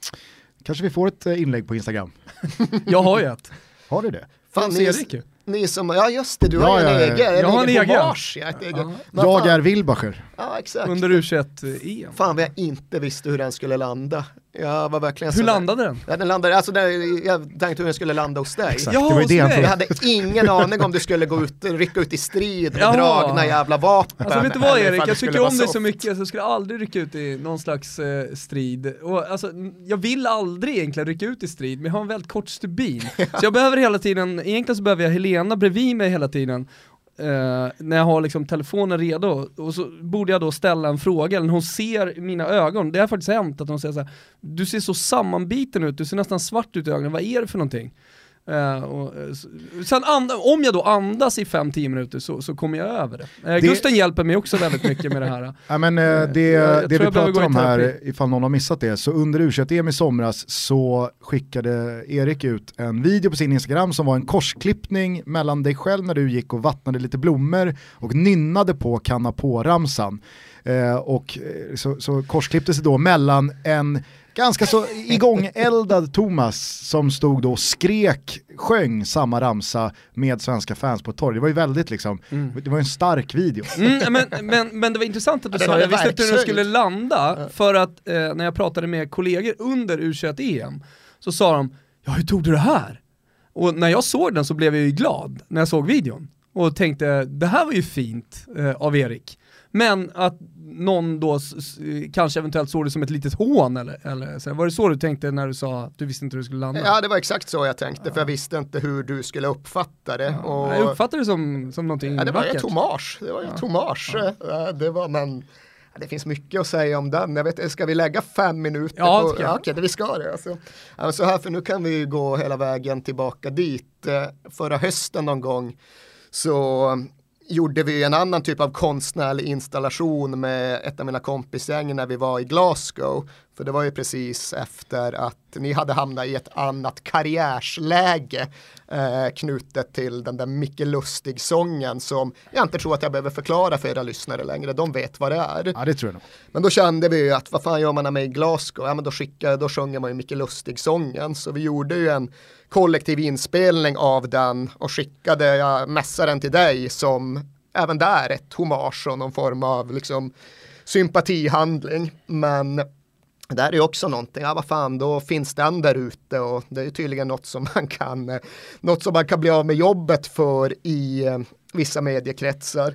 Kanske vi får ett eh, inlägg på Instagram. Jag har ju ett. Har du det? Fan, ni, Erik ni som, ja just det, du Ja, har en ja, ja. egen, Jag har en egen. vars, ja. Ja. Jag är Wilbacher. Ja, exakt. Under U21-EM. Fan vad jag inte visste hur den skulle landa. Jag var verkligen Hur landade den? Ja, den landade, alltså den, jag tänkte hur den skulle landa hos dig. Exakt, Ja, det var det. Jag hade ingen aning om du skulle gå ut, rycka ut i strid med Jaha. dragna jävla vapen. Alltså vet du vad Erik, jag tycker om dig så mycket så jag skulle aldrig rycka ut i någon slags eh, strid. Och, alltså, jag vill aldrig egentligen rycka ut i strid, men jag har en väldigt kort stubin. Så jag behöver hela tiden, egentligen så behöver jag Helena bredvid mig hela tiden eh, när jag har liksom telefonen redo, och så borde jag då ställa en fråga, eller när hon ser mina ögon, det har faktiskt hänt att hon säger så här, du ser så sammanbiten ut, du ser nästan svart ut i ögonen, vad är det för någonting? Eh, och, eh, sen om jag då andas i 5-10 minuter så, så kommer jag över det. Eh, Gusten hjälper mig också väldigt mycket med det här. Ja, men, eh, det jag- det vi pratar om här, ifall någon har missat det, så under u em i somras så skickade Erik ut en video på sin Instagram som var en korsklippning mellan dig själv när du gick och vattnade lite blommor och nynnade på kanna på-ramsan. Och så, så korsklippte sig då mellan en ganska så igångeldad Thomas som stod då och skrek, sjöng samma ramsa med svenska fans på ett torg. Det var ju väldigt liksom, det var en stark video. Mm, men, men, men det var intressant att du sa, jag visste inte hur den skulle landa, för att eh, när jag pratade med kollegor under U21-EM så sa de, ja hur tog du det här? Och när jag såg den så blev jag ju glad när jag såg videon och tänkte, det här var ju fint eh, av Erik. Men att någon då kanske eventuellt såg det som ett litet hån eller, eller så. Var det så du tänkte när du sa att du visste inte hur du skulle landa? Ja det var exakt så jag tänkte för jag visste inte hur du skulle uppfatta det. Och, Jag uppfattar det som, som någonting ja, det var ett vackert. hommage. Det var ett hommage. Ja, det var men ja, det finns mycket att säga om den. Jag vet, ska vi lägga fem minuter Ja, på? Ja, okej, det vi ska det. Alltså. Ja, men så här, för nu kan vi gå hela vägen tillbaka dit. Eh, Förra hösten någon gång så gjorde vi en annan typ av konstnärlig installation med ett av mina kompisgäng när vi var i Glasgow. För det var ju precis efter att ni hade hamnat i ett annat karriärsläge eh, knutet till den där Micke Lustig-sången som jag inte tror att jag behöver förklara för era lyssnare längre. De vet vad det är. Ja det tror jag nog. Men då kände vi ju att vad fan gör man är i Glasgow? Ja men då skickar, då sjunger man ju Micke Lustig-sången. Så vi gjorde ju en kollektiv inspelning av den och skickade, jag mässade den till dig som även där ett hommage och någon form av liksom sympatihandling. Men det här är också någonting, ja vad fan då finns den där ute och det är tydligen något som man kan, eh, något som man kan bli av med jobbet för i eh, vissa mediekretsar.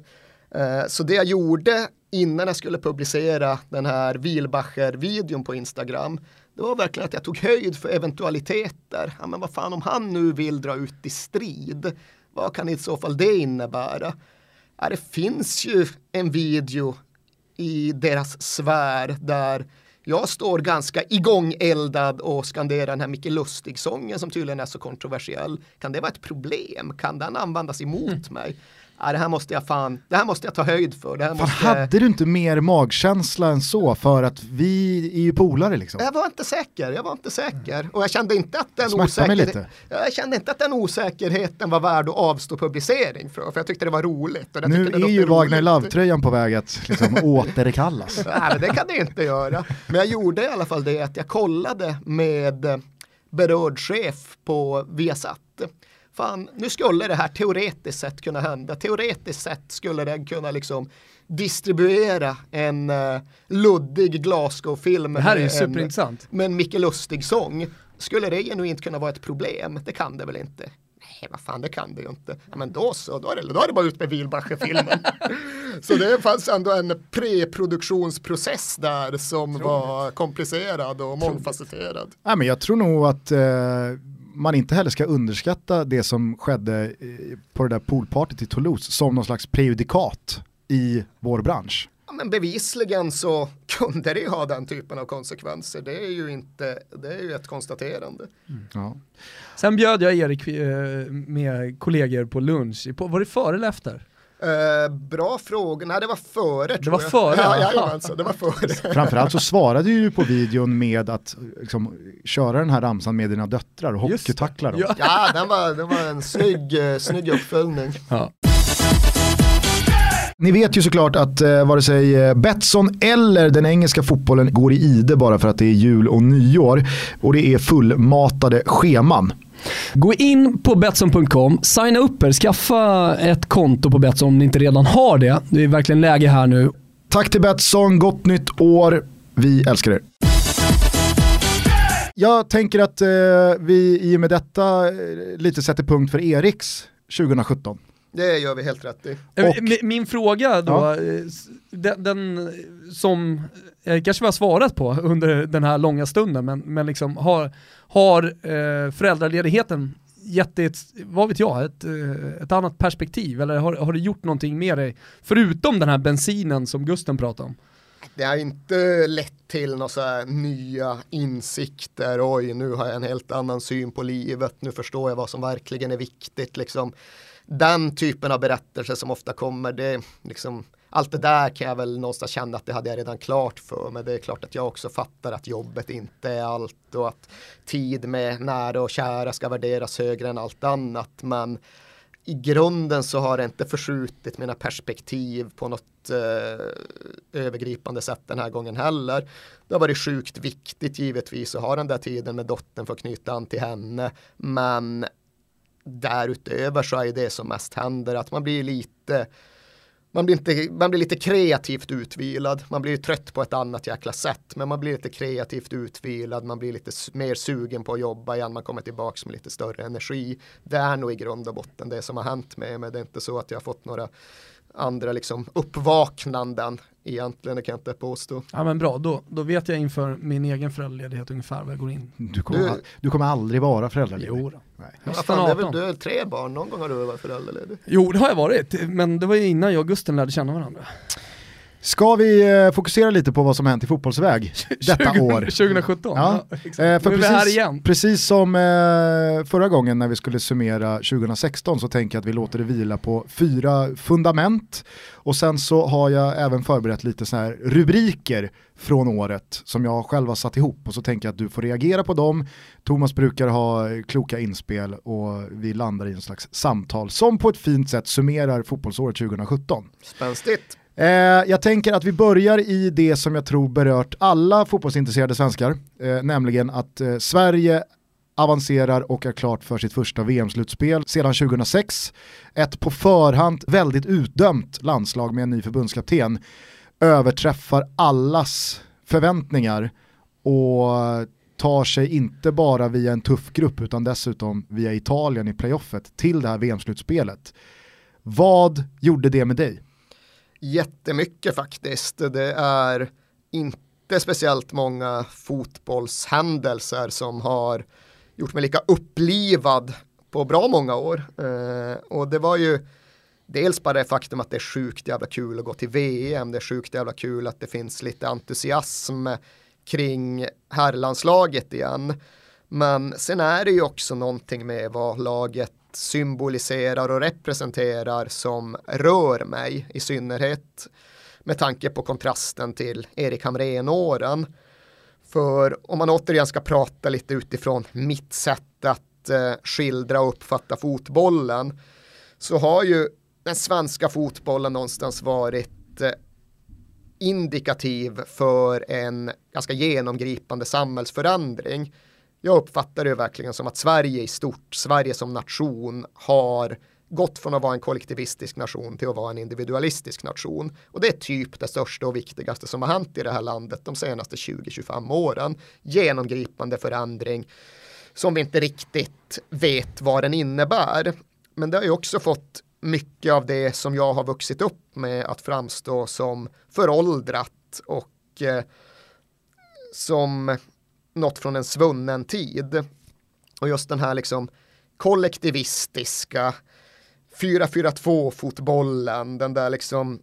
Eh, så det jag gjorde innan jag skulle publicera den här Wilbacher-videon på Instagram, det var verkligen att jag tog höjd för eventualiteter. Ja, men vad fan om han nu vill dra ut i strid, vad kan i så fall det innebära? Ja, det finns ju en video i deras sfär där jag står ganska igångeldad och skanderar den här Micke Lustig-sången som tydligen är så kontroversiell. Kan det vara ett problem? Kan den användas emot mig? Ja, det här måste jag fan, det här måste jag ta höjd för. Det här Fan, måste... hade du inte mer magkänsla än så för att vi är ju polare liksom? Jag var inte säker, jag var inte säker. Och jag kände inte att den, lite. jag kände inte att den osäkerheten var värd att avstå publicering för, för jag tyckte det var roligt. Nu är ju Wagner. Love-tröjan på väg att liksom återkallas. Nej, men det kan det inte göra. Men jag gjorde i alla fall det att jag kollade med berörd chef på Viasat. Fan, nu skulle det här teoretiskt sett kunna hända. Teoretiskt sett skulle den kunna liksom distribuera en uh, luddig Glasgow-film Det här är ju med en- superintressant. med en Micke Lustig-sång. Skulle det genuint kunna vara ett problem? Det kan det väl inte? Nej, vad fan, det kan det ju inte. Ja, men då så, då är det, då är det bara ut med Wilbacher-filmen. så det fanns ändå en preproduktionsprocess där som var komplicerad och mångfacetterad. Nej, men jag tror nog att eh, man inte heller ska underskatta det som skedde eh, på det där poolpartyt i Toulouse som någon slags prejudikat i vår bransch. Ja, men bevisligen så kunde det ju ha den typen av konsekvenser. Det är ju inte, det är ju ett konstaterande. Ja. Sen bjöd jag Erik eh, med kollegor på lunch, var det före eller efter? Eh, bra fråga, nej det var före tror var jag. före? Ja, jajamensan, det var före. Framförallt så svarade du ju på videon med att liksom, köra den här ramsan med dina döttrar och det. hockeytackla dem. Ja. Ja, den var, den var en snygg, eh, snygg uppföljning. Ni vet ju såklart att eh, vare sig eh, Betsson eller den engelska fotbollen går i ide bara för att det är jul och nyår. Och det är fullmatade scheman. Gå in på Betsson.com, signa upp er, skaffa ett konto på Betsson om ni inte redan har det. Det är verkligen läge här nu. Tack till Betsson, gott nytt år. Vi älskar er. Jag tänker att eh, vi i och med detta eh, lite sätter punkt för Eriks 2017. Det gör vi helt rätt i. Eh, Och- mi- Min fråga då, Ja. eh, den, den som eh, kanske vi har svarat på under den här långa stunden, men, men liksom har, har eh, föräldraledigheten gett dig ett, vad vet jag, ett, eh, ett annat perspektiv? Eller har, har det gjort någonting med dig? Förutom den här bensinen som Gusten pratade om. Det har inte lett till några nya insikter. Oj, nu har jag en helt annan syn på livet. Nu förstår jag vad som verkligen är viktigt. Liksom. Den typen av berättelser som ofta kommer, det liksom, allt det där kan jag väl någonstans känna att det hade jag redan klart för mig. Det är klart att jag också fattar att jobbet inte är allt och att tid med nära och kära ska värderas högre än allt annat. Men i grunden så har det inte förskjutit mina perspektiv på något eh, övergripande sätt den här gången heller. Det har varit sjukt viktigt givetvis att ha den där tiden med dottern för att knyta an till henne. Men därutöver så är det som mest händer att man blir lite man blir, inte, man blir lite kreativt utvilad, man blir trött på ett annat jäkla sätt, men man blir lite kreativt utvilad, man blir lite mer sugen på att jobba igen, man kommer tillbaka med lite större energi. Det är nog i grund och botten det som har hänt med mig, det är inte så att jag har fått några andra liksom uppvaknanden egentligen, det kan jag inte påstå. Ja men bra, då, då vet jag inför min egen föräldraledighet ungefär vad jag går in. Du kommer, Du- al- du kommer aldrig vara föräldraledig. Jo då. Nej. Nästan fan, det är väl, 18. du är tre barn, någon gång har du varit föräldraledig. Jo det har jag varit, men det var ju innan jag och Gusten lärde känna varandra. Ska vi eh, fokusera lite på vad som hänt i fotbollsväg detta 20 år? 2017. Ja, exakt. Eh, för nu är vi här precis, igen. precis som eh, förra gången när vi skulle summera 2016 så tänker jag att vi låter det vila på fyra fundament och sen så har jag även förberett lite så här rubriker från året som jag själv har satt ihop och så tänker jag att du får reagera på dem. Thomas brukar ha kloka inspel och vi landar i en slags samtal som på ett fint sätt summerar fotbollsåret 2017. Spänstigt. Eh, jag tänker att vi börjar i det som jag tror berört alla fotbollsintresserade svenskar, eh, nämligen att eh, Sverige avancerar och är klart för sitt första VM-slutspel sedan 2006. Ett på förhand väldigt utdömt landslag med en ny förbundskapten överträffar allas förväntningar och tar sig inte bara via en tuff grupp utan dessutom via Italien i playoffet till det här VM-slutspelet. Vad gjorde det med dig? Jättemycket faktiskt. Det är inte speciellt många fotbollshändelser som har gjort mig lika upplivad på bra många år. Eh, och det var ju dels bara det faktum att det är sjukt jävla kul att gå till VM. Det är sjukt jävla kul att det finns lite entusiasm kring herrlandslaget igen. Men sen är det ju också någonting med vad laget symboliserar och representerar som rör mig i synnerhet med tanke på kontrasten till Erik Hamrén-åren. För om man återigen ska prata lite utifrån mitt sätt att eh, skildra och uppfatta fotbollen så har ju den svenska fotbollen någonstans varit eh, indikativ för en ganska genomgripande samhällsförändring. Jag uppfattar det verkligen som att Sverige i stort, Sverige som nation har gått från att vara en kollektivistisk nation till att vara en individualistisk nation. Och det är typ det största och viktigaste som har hänt i det här landet de senaste 20-25 åren. Genomgripande förändring som vi inte riktigt vet vad den innebär. Men det har ju också fått mycket av det som jag har vuxit upp med att framstå som föråldrat och eh, som något från en svunnen tid. Och just den här liksom kollektivistiska 4-4-2 fotbollen, den där liksom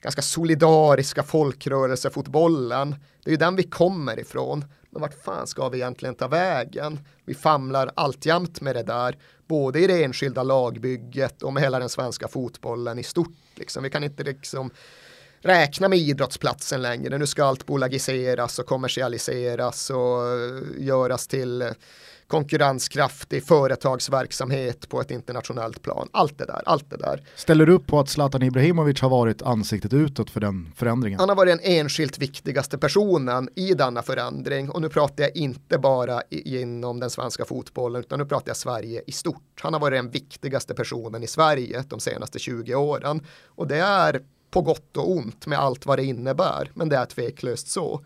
ganska solidariska folkrörelsefotbollen. Det är ju den vi kommer ifrån. Men vart fan ska vi egentligen ta vägen? Vi famlar alltjämt med det där, både i det enskilda lagbygget och med hela den svenska fotbollen i stort. Liksom. Vi kan inte liksom räkna med idrottsplatsen längre. Nu ska allt bolagiseras och kommersialiseras och eh, göras till eh, konkurrenskraftig företagsverksamhet på ett internationellt plan. Allt det där, allt det där. Ställer du upp på att Zlatan Ibrahimovic har varit ansiktet utåt för den förändringen? Han har varit den enskilt viktigaste personen i denna förändring och nu pratar jag inte bara inom den svenska fotbollen utan nu pratar jag Sverige i stort. Han har varit den viktigaste personen i Sverige de senaste 20 åren och det är på gott och ont med allt vad det innebär men det är tveklöst så.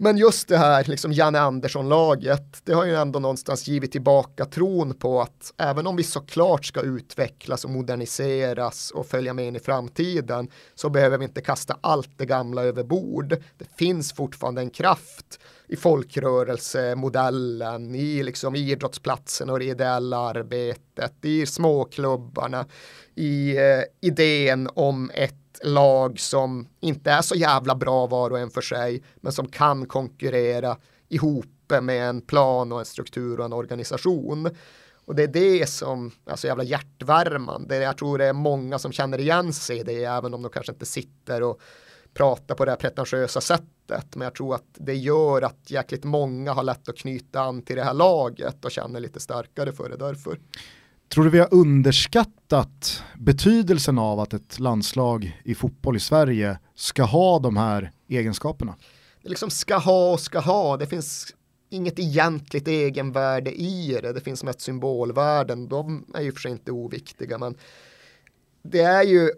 Men just det här, liksom Janne Andersson-laget, det har ju ändå någonstans givit tillbaka tron på att även om vi såklart ska utvecklas och moderniseras och följa med in i framtiden så behöver vi inte kasta allt det gamla över bord. Det finns fortfarande en kraft i folkrörelsemodellen, i liksom idrottsplatsen och det ideella arbetet, i småklubbarna, i eh, idén om ett lag som inte är så jävla bra var och en för sig, men som kan konkurrera ihop med en plan och en struktur och en organisation. Och det är det som är så jävla hjärtvärmande. Jag tror det är många som känner igen sig i det, även om de kanske inte sitter och pratar på det här pretentiösa sättet. Men jag tror att det gör att jäkligt många har lätt att knyta an till det här laget och känner lite starkare för det därför. Tror du vi har underskattat betydelsen av att ett landslag i fotboll i Sverige ska ha de här egenskaperna? Det liksom ska ha och ska ha, det finns inget egentligt egenvärde i det, det finns mest symbolvärden, de är ju för sig inte oviktiga, men det är ju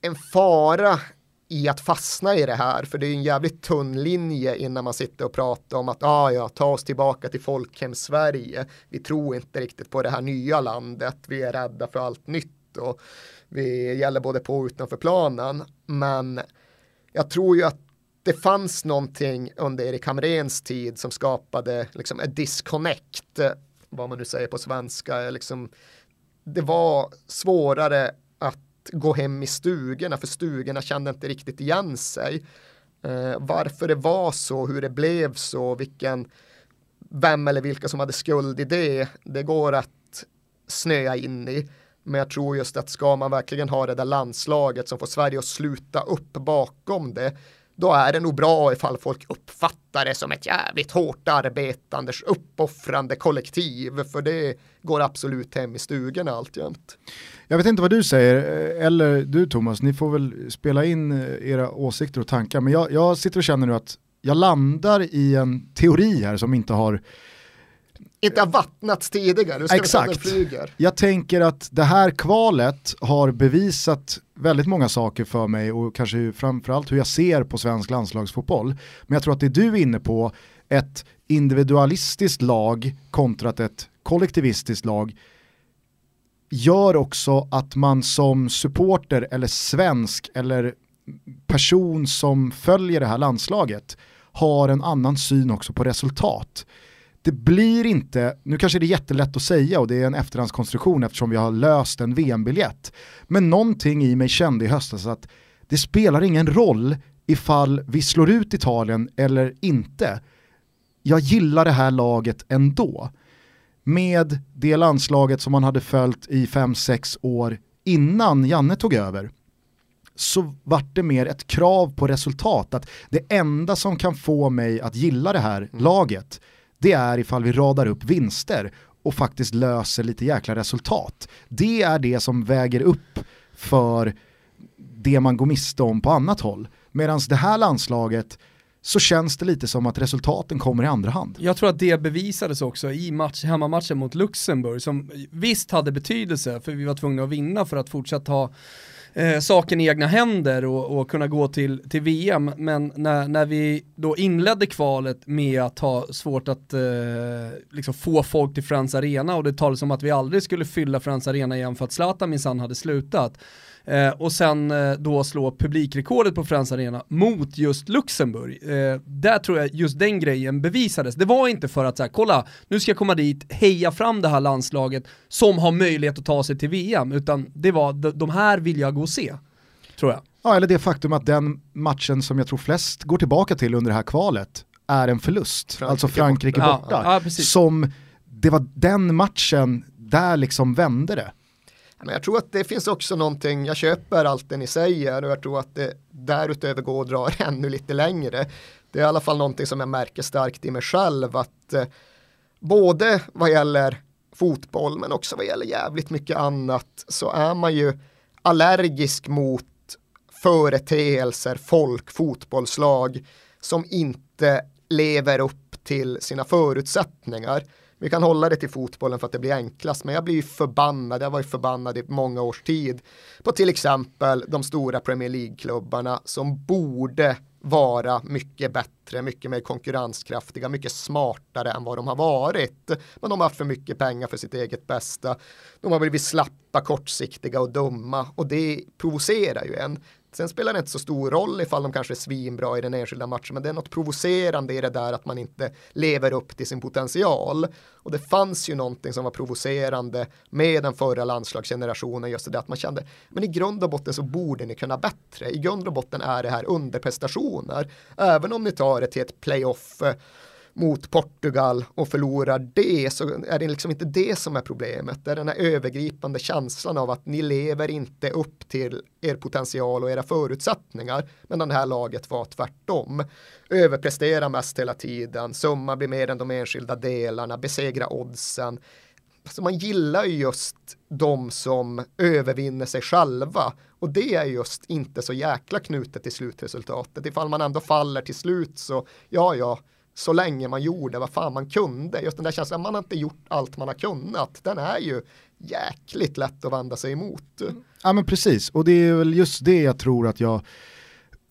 en fara i att fastna i det här, för det är en jävligt tunn linje innan man sitter och pratar om att ah, ja, ta oss tillbaka till folkhem Sverige. Vi tror inte riktigt på det här nya landet. Vi är rädda för allt nytt och vi gäller både på och utanför planen. Men jag tror ju att det fanns någonting under Erik Hamrens tid som skapade liksom en disconnect, vad man nu säger på svenska, liksom, det var svårare att gå hem i stugorna för stugorna kände inte riktigt igen sig. Eh, varför det var så, hur det blev så, vilken, vem eller vilka som hade skuld i det, det går att snöa in i. Men jag tror just att ska man verkligen ha det där landslaget som får Sverige att sluta upp bakom det, då är det nog bra ifall folk uppfattar det som ett jävligt hårt arbetande, uppoffrande kollektiv, för det går absolut hem i stugorna alltjämt. Jag vet inte vad du säger, eh, eller du Thomas, ni får väl spela in eh, era åsikter och tankar, men jag, jag sitter och känner nu att jag landar i en teori här som inte har inte har vattnats tidigare, ska Exakt. flyger. Jag tänker att det här kvalet har bevisat väldigt många saker för mig och kanske framförallt hur jag ser på svensk landslagsfotboll. Men jag tror att det du är inne på, ett individualistiskt lag kontra ett kollektivistiskt lag, gör också att man som supporter eller svensk eller person som följer det här landslaget har en annan syn också på resultat. Det blir inte, nu kanske det är jättelätt att säga och det är en efterhandskonstruktion eftersom vi har löst en VM-biljett. Men någonting i mig kände i höstas att det spelar ingen roll ifall vi slår ut Italien eller inte. Jag gillar det här laget ändå med det landslaget som man hade följt i 5-6 år innan Janne tog över så vart det mer ett krav på resultat. Att det enda som kan få mig att gilla det här mm. laget, det är ifall vi radar upp vinster och faktiskt löser lite jäkla resultat. Det är det som väger upp för det man går miste om på annat håll. Medan det här landslaget, så känns det lite som att resultaten kommer i andra hand. Jag tror att det bevisades också i match, hemmamatchen mot Luxemburg som visst hade betydelse för vi var tvungna att vinna för att fortsätta ha eh, saken i egna händer och, och, kunna gå till, till VM. Men när, när vi då inledde kvalet med att ha svårt att eh, liksom få folk till Friends Arena och det talades om att vi aldrig skulle fylla Friends Arena igen för att Zlatan minsann hade slutat Eh, och sen eh, då slå publikrekordet på Friends Arena mot just Luxemburg. Eh, där tror jag just den grejen bevisades. Det var inte för att säga, kolla, nu ska jag komma dit, heja fram det här landslaget som har möjlighet att ta sig till VM, utan det var, de, de här vill jag gå och se, tror jag. Ja, eller det faktum att den matchen som jag tror flest går tillbaka till under det här kvalet är en förlust, Frankrike alltså Frankrike borta. borta ja, ja, som, det var den matchen, där liksom vände det. Men jag tror att det finns också någonting, jag köper allt det ni säger och jag tror att det därutöver går och drar ännu lite längre. Det är i alla fall någonting som jag märker starkt i mig själv att eh, både vad gäller fotboll men också vad gäller jävligt mycket annat så är man ju allergisk mot företeelser, folk, fotbollslag som inte lever upp till sina förutsättningar vi kan hålla det till fotbollen för att det blir enklast, men jag blir förbannad, jag var ju förbannad i många års tid på till exempel de stora Premier League-klubbarna som borde vara mycket bättre, mycket mer konkurrenskraftiga, mycket smartare än vad de har varit. Men de har haft för mycket pengar för sitt eget bästa. De har blivit slappa, kortsiktiga och dumma och det provocerar ju en. Sen spelar det inte så stor roll ifall de kanske är svinbra i den enskilda matchen, men det är något provocerande i det där att man inte lever upp till sin potential. Och det fanns ju någonting som var provocerande med den förra landslagsgenerationen, just det att man kände, men i grund och botten så borde ni kunna bättre. I grund och botten är det här underprestationer. Även om ni tar det till ett playoff eh, mot Portugal och förlorar det så är det liksom inte det som är problemet. Det är den här övergripande känslan av att ni lever inte upp till er potential och era förutsättningar. Men det här laget var tvärtom. Överprestera mest hela tiden, summa blir mer än de enskilda delarna, besegra oddsen. Så man gillar ju just de som övervinner sig själva och det är just inte så jäkla knutet till slutresultatet. Ifall man ändå faller till slut så ja, ja, så länge man gjorde vad fan man kunde. Just den där känslan, man har inte gjort allt man har kunnat. Den är ju jäkligt lätt att vända sig emot. Mm. Ja men precis, och det är väl just det jag tror att jag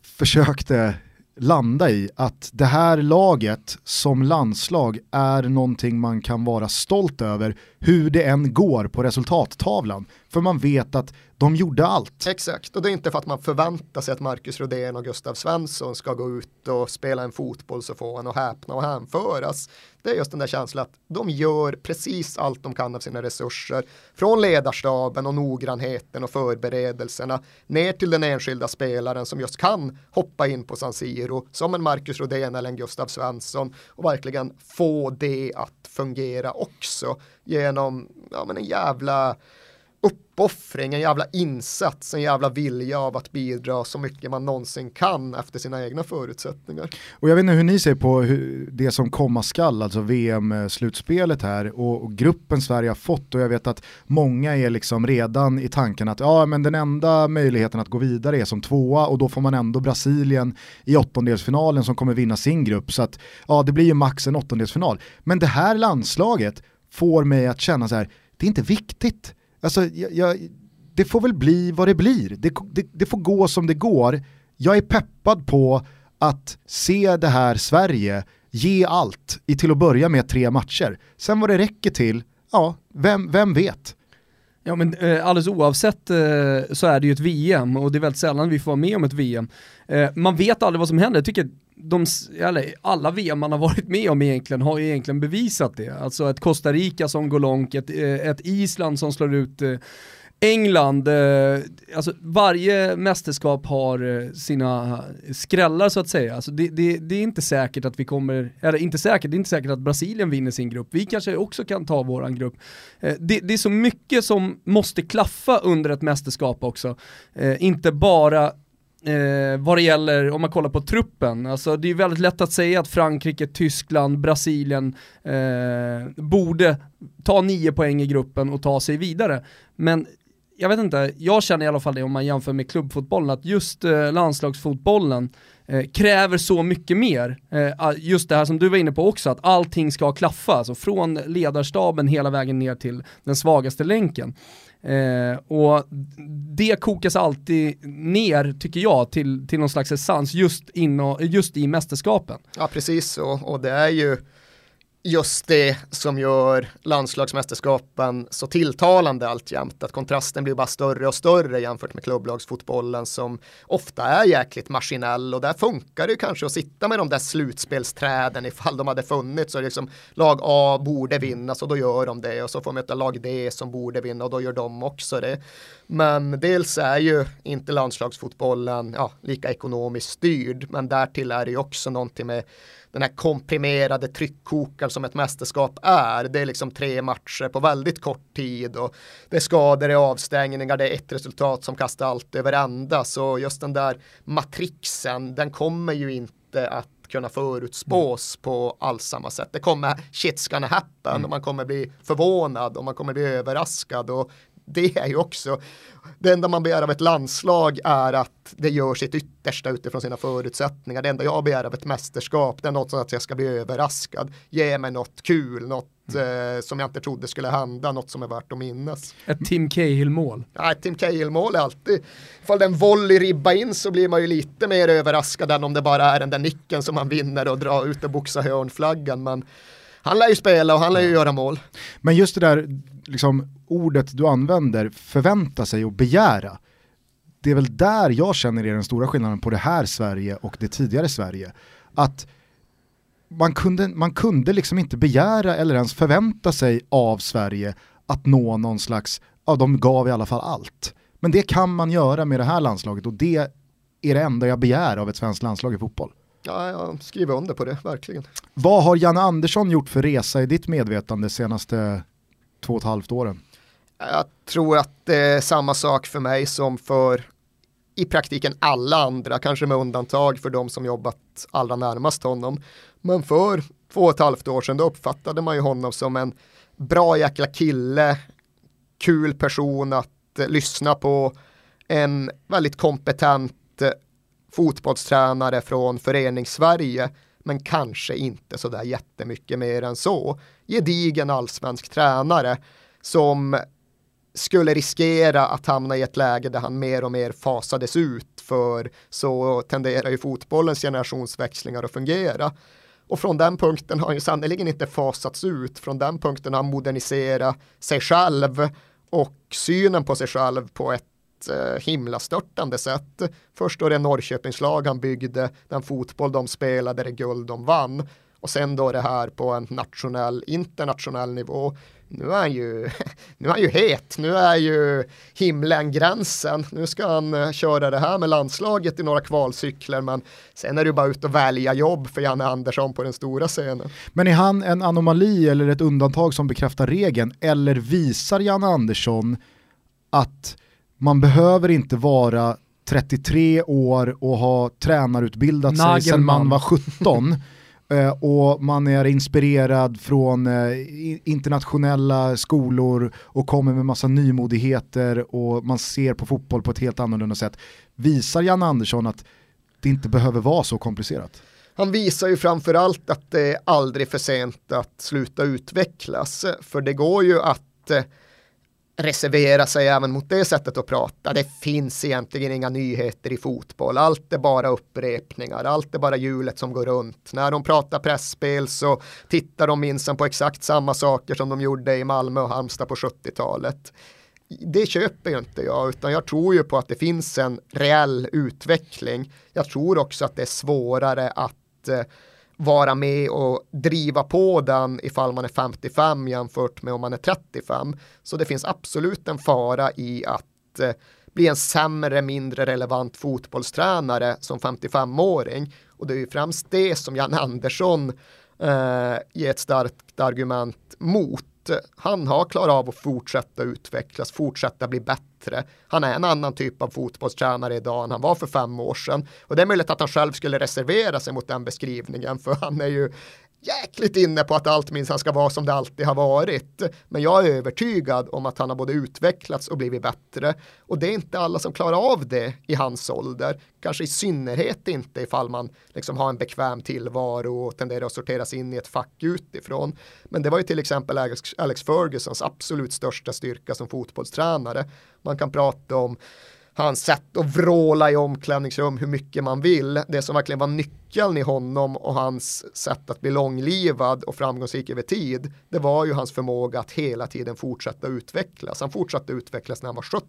försökte landa i att det här laget som landslag är någonting man kan vara stolt över hur det än går på resultattavlan. För man vet att de gjorde allt. Exakt, och det är inte för att man förväntar sig att Marcus Rodén och Gustav Svensson ska gå ut och spela en fotboll så får han att häpna och hänföras. Det är just den där känslan att de gör precis allt de kan av sina resurser. Från ledarstaben och noggrannheten och förberedelserna ner till den enskilda spelaren som just kan hoppa in på San Siro som en Marcus Rodén eller en Gustav Svensson och verkligen få det att fungera också genom ja, men en jävla uppoffring, en jävla insats, en jävla vilja av att bidra så mycket man någonsin kan efter sina egna förutsättningar. Och jag vet inte hur ni ser på det som komma skall, alltså VM-slutspelet här och, gruppen Sverige har fått och jag vet att många är liksom redan i tanken att ja men den enda möjligheten att gå vidare är som tvåa och då får man ändå Brasilien i åttondelsfinalen som kommer vinna sin grupp så att ja det blir ju max en åttondelsfinal. Men det här landslaget får mig att känna så här, det är inte viktigt Alltså, jag, jag, det får väl bli vad det blir. Det, det, det, får gå som det går. Jag är peppad på att se det här Sverige ge allt i till att börja med tre matcher. Sen vad det räcker till, ja, vem, vem vet? Ja men eh, alldeles oavsett eh, så är det ju ett VM och det är väldigt sällan vi får vara med om ett VM. Eh, man vet aldrig vad som händer, jag tycker de, eller, alla VM man har varit med om egentligen har ju egentligen bevisat det. Alltså ett Costa Rica som går långt, ett, eh, ett Island som slår ut eh, England, eh, alltså varje mästerskap har eh, sina skrällar så att säga. Alltså det, det, det, är inte säkert att vi kommer, eller inte säkert, det är inte säkert att Brasilien vinner sin grupp. Vi kanske också kan ta våran grupp. Det, det är så mycket som måste klaffa under ett mästerskap också. Inte bara Eh, vad det gäller, om man kollar på truppen, alltså det är väldigt lätt att säga att Frankrike, Tyskland, Brasilien eh, borde ta nio poäng i gruppen och ta sig vidare. Men jag vet inte, jag känner i alla fall det om man jämför med klubbfotbollen, att just eh, landslagsfotbollen eh, kräver så mycket mer. Eh, just det här som du var inne på också, att allting ska klaffa, alltså från ledarstaben hela vägen ner till den svagaste länken. Eh, och det kokas alltid ner, tycker jag, till, till någon slags essens just, in just i mästerskapen. Ja, precis Och, Och det är ju just det som gör landslagsmästerskapen så tilltalande alltjämt. Att kontrasten blir bara större och större jämfört med klubblagsfotbollen som ofta är jäkligt maskinell och där funkar det kanske att sitta med de där slutspelsträden ifall de hade funnits och liksom lag A borde vinna så då gör de det och så får möta lag D som borde vinna och då gör de också det. Men dels är ju inte landslagsfotbollen ja, lika ekonomiskt styrd men därtill är det ju också någonting med den här komprimerade tryckkokaren som ett mästerskap är. Det är liksom tre matcher på väldigt kort tid och det är skador, det är avstängningar, det är ett resultat som kastar allt över ända. Så just den där matrixen, den kommer ju inte att kunna förutspås mm. på alls samma sätt. Det kommer, shit's gonna happen mm. och man kommer bli förvånad och man kommer bli överraskad och det är ju också, det enda man begär av ett landslag är att det gör sitt yttersta utifrån sina förutsättningar. Det enda jag begär av ett mästerskap, det är något som att jag ska bli överraskad. Ge mig något kul, något mm. eh, som jag inte trodde skulle hända, något som är värt att minnas. Ett Tim Cahill-mål? Ja, ett Tim Cahill-mål är alltid, ifall den volley ribba in så blir man ju lite mer överraskad än om det bara är den där nicken som man vinner och drar ut och boxar hörnflaggan. Men han lär ju spela och han lär ju göra mål. Men just det där liksom, ordet du använder, förvänta sig och begära. Det är väl där jag känner är den stora skillnaden på det här Sverige och det tidigare Sverige. Att man kunde, man kunde liksom inte begära eller ens förvänta sig av Sverige att nå någon slags, ja de gav i alla fall allt. Men det kan man göra med det här landslaget och det är det enda jag begär av ett svenskt landslag i fotboll. Ja, jag skriver under på det, verkligen. Vad har Janne Andersson gjort för resa i ditt medvetande senaste två och ett halvt åren? Jag tror att det är samma sak för mig som för i praktiken alla andra, kanske med undantag för de som jobbat allra närmast honom. Men för två och ett halvt år sedan då uppfattade man ju honom som en bra jäkla kille, kul person att eh, lyssna på, en väldigt kompetent eh, fotbollstränare från föreningssverige, men kanske inte sådär jättemycket mer än så. Gedigen allsvensk tränare som skulle riskera att hamna i ett läge där han mer och mer fasades ut för så tenderar ju fotbollens generationsväxlingar att fungera. Och från den punkten har han ju sannerligen inte fasats ut. Från den punkten har han moderniserat sig själv och synen på sig själv på ett eh, himlastörtande sätt. Först då det Norrköpingslag han byggde, den fotboll de spelade, det guld de vann. Och sen då det här på en nationell, internationell nivå. Nu är han ju, nu är han ju het, nu är ju himlen gränsen. Nu ska han uh, köra det här med landslaget i några kvalcykler, men sen är det bara ut och välja jobb för Janne Andersson på den stora scenen. Men är han en anomali eller ett undantag som bekräftar regeln, eller visar Janne Andersson att man behöver inte vara 33 år och ha tränarutbildat Nagelman. sig sedan man var 17 eh, Eh, och man är inspirerad från eh, internationella skolor och kommer med massa nymodigheter och man ser på fotboll på ett helt annorlunda sätt. Visar Jan Andersson att det inte behöver vara så komplicerat? Han visar ju framförallt att det är aldrig för sent att sluta utvecklas. För det går ju att eh, reservera sig även mot det sättet att prata. Det finns egentligen inga nyheter i fotboll. Allt är bara upprepningar. Allt är bara hjulet som går runt. När de pratar pressspel så tittar de minsann på exakt samma saker som de gjorde i Malmö och Halmstad på 70-talet. Det köper ju inte jag, utan jag tror ju på att det finns en reell utveckling. Jag tror också att det är svårare att eh, vara med och driva på den ifall man är 55 jämfört med om man är 35. Så det finns absolut en fara i att eh, bli en sämre, mindre relevant fotbollstränare som 55-åring. Och det är ju främst det som Jan Andersson eh, ger ett starkt argument mot Eh, han har klarat av att fortsätta utvecklas, fortsätta bli bättre. Han är en annan typ av fotbollstränare idag än han var för fem år sedan. Och det är möjligt att han själv skulle reservera sig mot den beskrivningen, för han är ju jäkligt inne på att allt minst han ska vara som det alltid har varit. Men jag är övertygad om att han har både utvecklats och blivit bättre. Och det är inte alla som klarar av det i hans ålder. Kanske i synnerhet inte ifall man liksom har en bekväm tillvaro och tenderar att sorteras in i ett fack utifrån. Men det var ju till exempel Alex, Alex Fergusons absolut största styrka som fotbollstränare. Man kan prata om hans sätt att vråla i omklädningsrum hur mycket man vill. Det som verkligen var nyckeln i honom och hans sätt att bli långlivad och framgångsrik över tid, det var ju hans förmåga att hela tiden fortsätta utvecklas. Han fortsatte utvecklas när han var 70.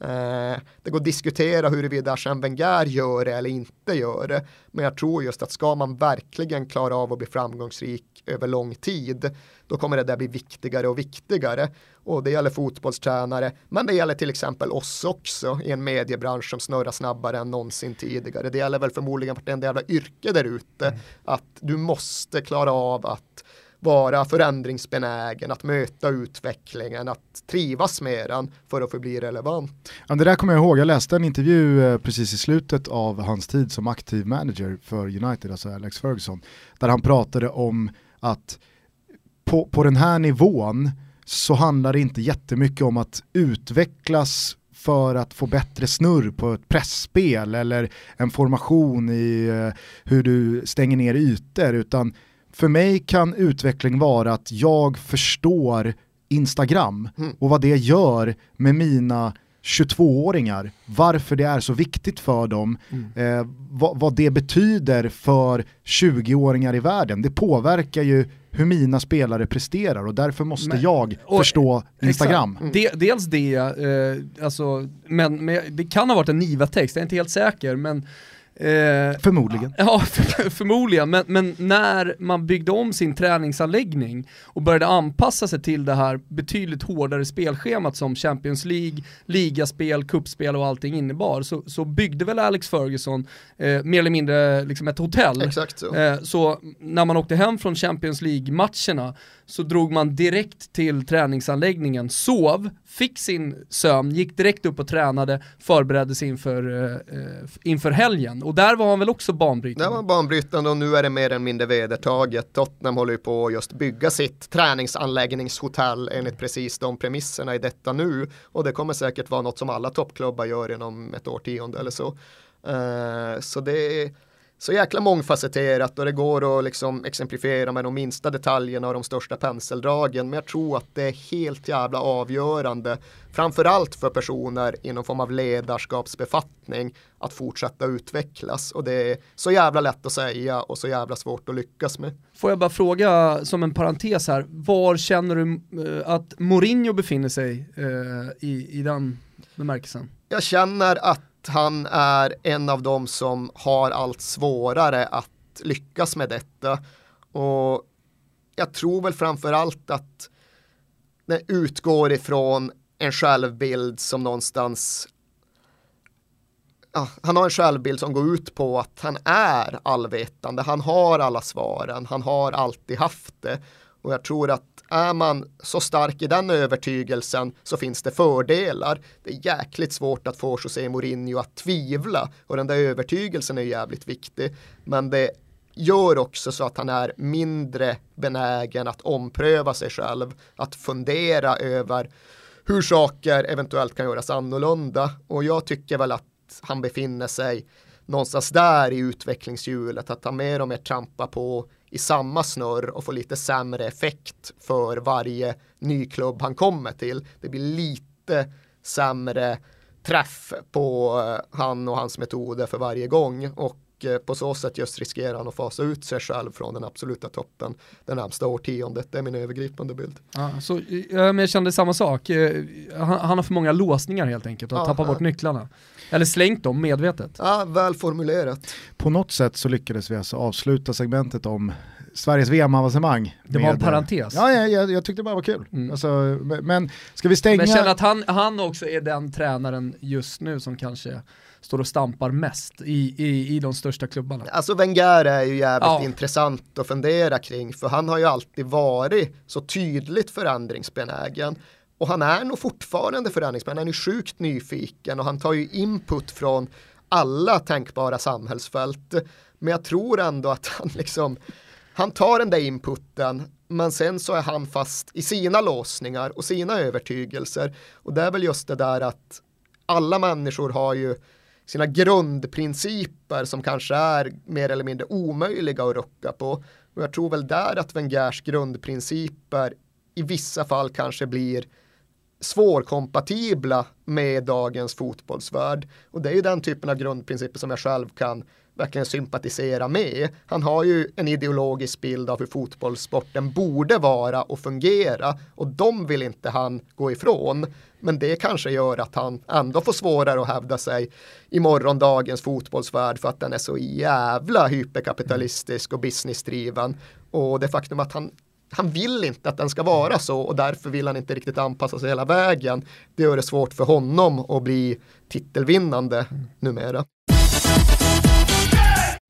Eh, det går att diskutera huruvida Arsène Wenger gör det eller inte gör det. Men jag tror just att ska man verkligen klara av att bli framgångsrik över lång tid, då kommer det där bli viktigare och viktigare. Och det gäller fotbollstränare, men det gäller till exempel oss också i en mediebransch som snurrar snabbare än någonsin tidigare. Det gäller väl förmodligen vartenda jävla yrke där ute, mm. att du måste klara av att vara förändringsbenägen, att möta utvecklingen, att trivas med den för att förbli relevant. Ja, det där kommer jag ihåg, jag läste en intervju eh, precis i slutet av hans tid som aktiv manager för United, alltså Alex Ferguson, där han pratade om att på, på den här nivån så handlar det inte jättemycket om att utvecklas för att få bättre snurr på ett pressspel eller en formation i eh, hur du stänger ner ytor utan för mig kan utveckling vara att jag förstår Instagram mm. och vad det gör med mina 22-åringar, varför det är så viktigt för dem, mm. eh, vad, vad, det betyder för 20-åringar i världen. Det påverkar ju hur mina spelare presterar och därför måste men, jag och, förstå Instagram. Mm. De, dels det, eh, alltså, men, men, det kan ha varit en Niva-text, jag är inte helt säker, men Eh, förmodligen. Ja, för, förmodligen. Men, men, när man byggde om sin träningsanläggning och började anpassa sig till det här betydligt hårdare spelschemat som Champions League, ligaspel, kuppspel och allting innebar, så, så byggde väl Alex Ferguson eh, mer eller mindre liksom ett hotell. Exakt så. Eh, så när man åkte hem från Champions League-matcherna så drog man direkt till träningsanläggningen, sov, fick sin sömn, gick direkt upp och tränade, förberedde sig inför, eh, eh, inför helgen. Och där var han väl också banbrytande? Där var banbrytande och nu är det mer eller mindre vedertaget. Tottenham håller ju på att just bygga sitt träningsanläggningshotell enligt precis de premisserna i detta nu. Och det kommer säkert vara något som alla toppklubbar gör inom ett årtionde eller så. Uh, så det är så jäkla mångfacetterat och det går att liksom exemplifiera med de minsta detaljerna och de största penseldragen. Men jag tror att det är helt jävla avgörande, framförallt för personer inom form av ledarskapsbefattning, att fortsätta utvecklas. Och det är så jävla lätt att säga och så jävla svårt att lyckas med. Får jag bara fråga som en parentes här, var känner du uh, att Mourinho befinner sig uh, i, i den bemärkelsen? Jag känner att han är en av dem som har allt svårare att lyckas med detta. Och jag tror väl framför allt att det utgår ifrån en självbild som någonstans ja, han har en självbild som går ut på att han är allvetande, han har alla svaren, han har alltid haft det. Och jag tror att är man så stark i den övertygelsen så finns det fördelar. Det är jäkligt svårt att få José Mourinho att tvivla och den där övertygelsen är jävligt viktig. Men det gör också så att han är mindre benägen att ompröva sig själv, att fundera över hur saker eventuellt kan göras annorlunda. Och jag tycker väl att han befinner sig någonstans där i utvecklingshjulet, att han mer och mer trampar på i samma snurr och får lite sämre effekt för varje ny klubb han kommer till. Det blir lite sämre träff på eh, han och hans metoder för varje gång och eh, på så sätt just riskerar han att fasa ut sig själv från den absoluta toppen det närmsta årtiondet. Det är min övergripande bild. Ja, så, men jag kände samma sak. Eh, han, han har för många låsningar helt enkelt och ja, tappar ja. bort nycklarna. Eller slängt dem medvetet. Ja, väl formulerat. På något sätt så lyckades vi alltså avsluta segmentet om Sveriges VM-avancemang. Det var en parentes. Ja, jag, jag, jag tyckte det bara var kul. Mm. Alltså, men ska vi stänga... Men känner att han, han också är den tränaren just nu som kanske står och stampar mest i, i, i de största klubbarna. Alltså Wenger är ju jävligt ja. intressant att fundera kring för han har ju alltid varit så tydligt förändringsbenägen. Och han är nog fortfarande förändringsbenägen, han är sjukt nyfiken och han tar ju input från alla tänkbara samhällsfält. Men jag tror ändå att han liksom han tar den där inputen men sen så är han fast i sina låsningar och sina övertygelser. Och det är väl just det där att alla människor har ju sina grundprinciper som kanske är mer eller mindre omöjliga att rucka på. Och jag tror väl där att Wengers grundprinciper i vissa fall kanske blir svårkompatibla med dagens fotbollsvärld. Och det är ju den typen av grundprinciper som jag själv kan verkligen sympatisera med. Han har ju en ideologisk bild av hur fotbollssporten borde vara och fungera och de vill inte han gå ifrån. Men det kanske gör att han ändå får svårare att hävda sig i morgondagens fotbollsvärld för att den är så jävla hyperkapitalistisk och businessdriven. Och det faktum att han han vill inte att den ska vara så och därför vill han inte riktigt anpassa sig hela vägen. Det gör det svårt för honom att bli titelvinnande numera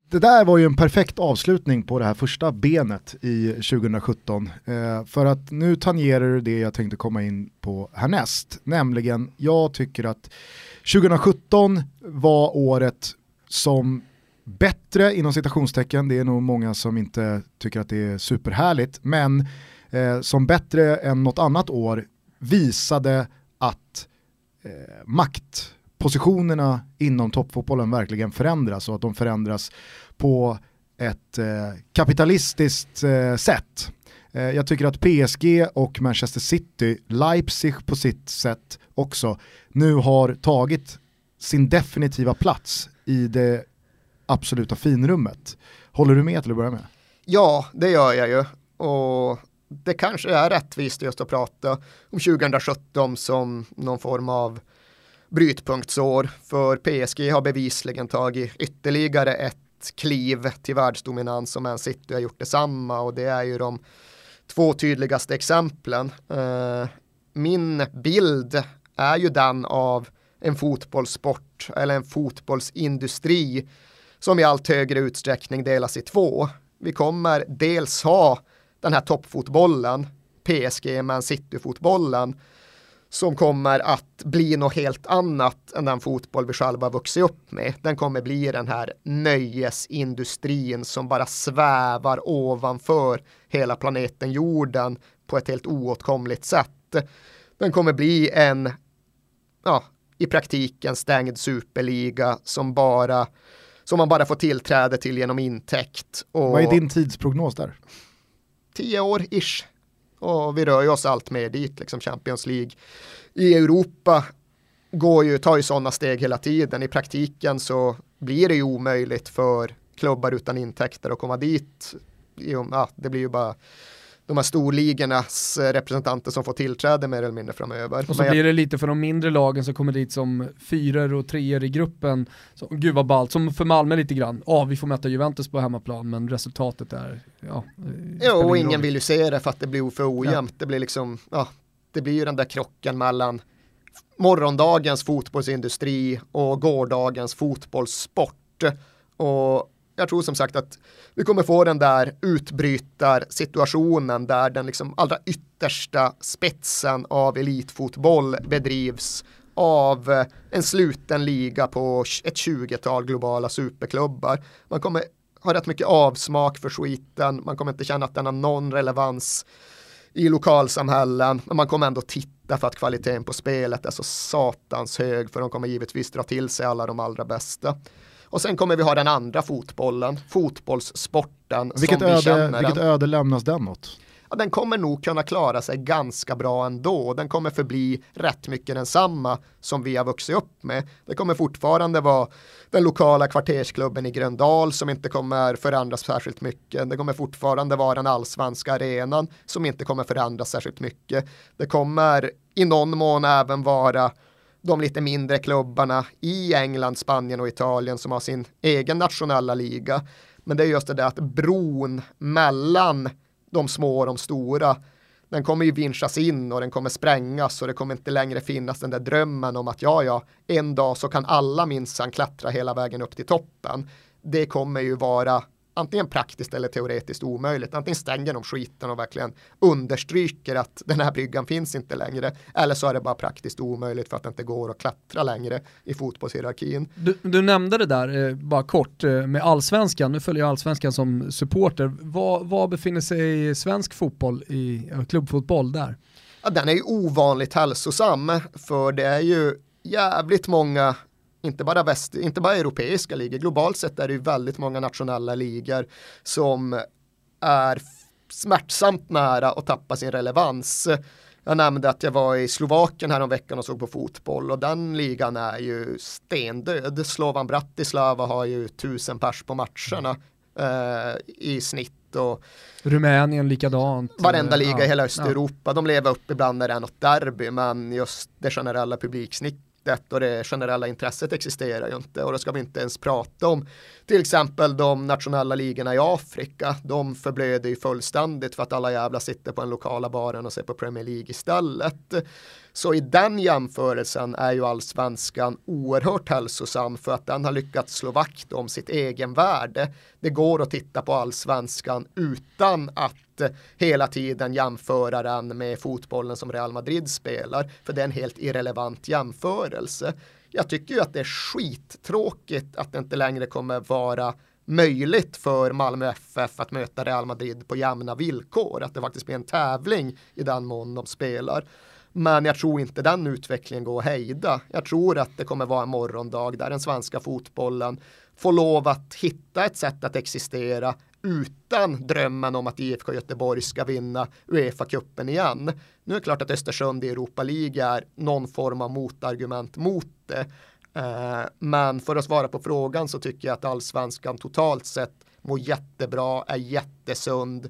det där var ju en perfekt avslutning på det här första benet i 2017. Eh, för att nu tangerar du det jag tänkte komma in på härnäst. Nämligen, jag tycker att 2017 var året som bättre inom citationstecken, det är nog många som inte tycker att det är superhärligt, men eh, som bättre än något annat år visade att eh, positionerna inom toppfotbollen verkligen förändras och att de förändras på ett eh, kapitalistiskt eh, sätt. Eh, jag tycker att PSG och Manchester City, Leipzig på sitt sätt också, nu har tagit sin definitiva plats i det absoluta finrummet. Håller du med till att börja med? Ja, det gör jag ju. Och det kanske är rättvist just att prata om 2017 som någon form av brytpunktsår. För PSG har bevisligen tagit ytterligare ett kliv till världsdominans och Man City har gjort detsamma och det är ju de två tydligaste exemplen. Eh, min bild är ju den av en fotbollssport eller en fotbollsindustri som i allt högre utsträckning delas i två. Vi kommer dels ha den här toppfotbollen, PSG Man City-fotbollen, som kommer att bli något helt annat än den fotboll vi själva vuxit upp med. Den kommer bli den här nöjesindustrin som bara svävar ovanför hela planeten jorden på ett helt oåtkomligt sätt. Den kommer bli en, ja, i praktiken stängd superliga som bara som man bara får tillträde till genom intäkt. Och Vad är din tidsprognos där? Tio år ish. Och vi rör ju oss allt mer dit, liksom Champions League. I Europa går ju, tar ju sådana steg hela tiden. I praktiken så blir det ju omöjligt för klubbar utan intäkter att komma dit. Ja, det blir ju bara de här storligornas representanter som får tillträde mer eller mindre framöver. Och så blir det lite för de mindre lagen som kommer dit som fyror och treor i gruppen. Så, gud vad ballt, som för Malmö lite grann. Ja, vi får möta Juventus på hemmaplan men resultatet är, ja. Ja, och ingen roll. vill ju se det för att det blir för ojämnt. Ja. Det blir liksom, ja, det blir ju den där krocken mellan morgondagens fotbollsindustri och gårdagens fotbollssport. Och jag tror som sagt att vi kommer få den där utbrytarsituationen där den liksom allra yttersta spetsen av elitfotboll bedrivs av eh, en sluten liga på ett tjugotal globala superklubbar. Man kommer ha rätt mycket avsmak för skiten, man kommer inte känna att den har någon relevans i lokalsamhällen, men man kommer ändå titta för att kvaliteten på spelet är så satans hög, för de kommer givetvis dra till sig alla de allra bästa. Och sen kommer vi ha den andra fotbollen, fotbollssporten vilket som vi öde, känner Vilket den. öde lämnas den åt? Ja, den kommer nog kunna klara sig ganska bra ändå. Den kommer förbli rätt mycket densamma som vi har vuxit upp med. Det kommer fortfarande vara den lokala kvartersklubben i Gröndal som inte kommer förändras särskilt mycket. Det kommer fortfarande vara den allsvenska arenan som inte kommer förändras särskilt mycket. Det kommer i någon mån även vara de lite mindre klubbarna i England, Spanien och Italien som har sin egen nationella liga. Men det är just det där att bron mellan de små och de stora den kommer ju vinschas in och den kommer sprängas och det kommer inte längre finnas den där drömmen om att ja, ja, en dag så kan alla minsann klättra hela vägen upp till toppen. Det kommer ju vara antingen praktiskt eller teoretiskt omöjligt. Antingen stänger de skiten och verkligen understryker att den här bryggan finns inte längre. Eller så är det bara praktiskt omöjligt för att det inte går att klättra längre i fotbollshierarkin. Du, du nämnde det där, eh, bara kort, eh, med allsvenskan. Nu följer jag allsvenskan som supporter. Vad, befinner sig svensk fotboll i klubbfotboll där? Ja, den är ju ovanligt hälsosam, för det är ju jävligt många inte bara, väst, inte bara europeiska ligor, globalt sett är det ju väldigt många nationella ligor som är smärtsamt nära att tappa sin relevans. Jag nämnde att jag var i Slovakien här om veckan och såg på fotboll och den ligan är ju stendöd. Slovan Bratislava har ju tusen pers på matcherna eh, i snitt och Rumänien likadant. Varenda liga i hela Östeuropa, ja. de lever upp ibland när det är något derby, men just det generella publiksnitt ryktet och det generella intresset existerar ju inte och då ska vi inte ens prata om till exempel de nationella ligorna i Afrika. De förblöder ju fullständigt för att alla jävla sitter på den lokala baren och ser på Premier League istället. Så i den jämförelsen är ju allsvenskan oerhört hälsosam för att den har lyckats slå vakt om sitt egen värde. Det går att titta på allsvenskan utan att eh, hela tiden jämföra den med fotbollen som Real Madrid spelar, för det är en helt irrelevant jämförelse. Jag tycker ju att det är skittråkigt att det inte längre kommer vara möjligt för Malmö FF att möta Real Madrid på jämna villkor, att det faktiskt blir en tävling i den mån de spelar. Men jag tror inte den utvecklingen går att hejda. Jag tror att det kommer vara en morgondag där den svenska fotbollen får lov att hitta ett sätt att existera utan drömmen om att IFK Göteborg ska vinna Uefa-cupen igen. Nu är det klart att Östersund i Europa League är någon form av motargument mot det. Eh, men för att svara på frågan så tycker jag att allsvenskan totalt sett mår jättebra, är jättesund,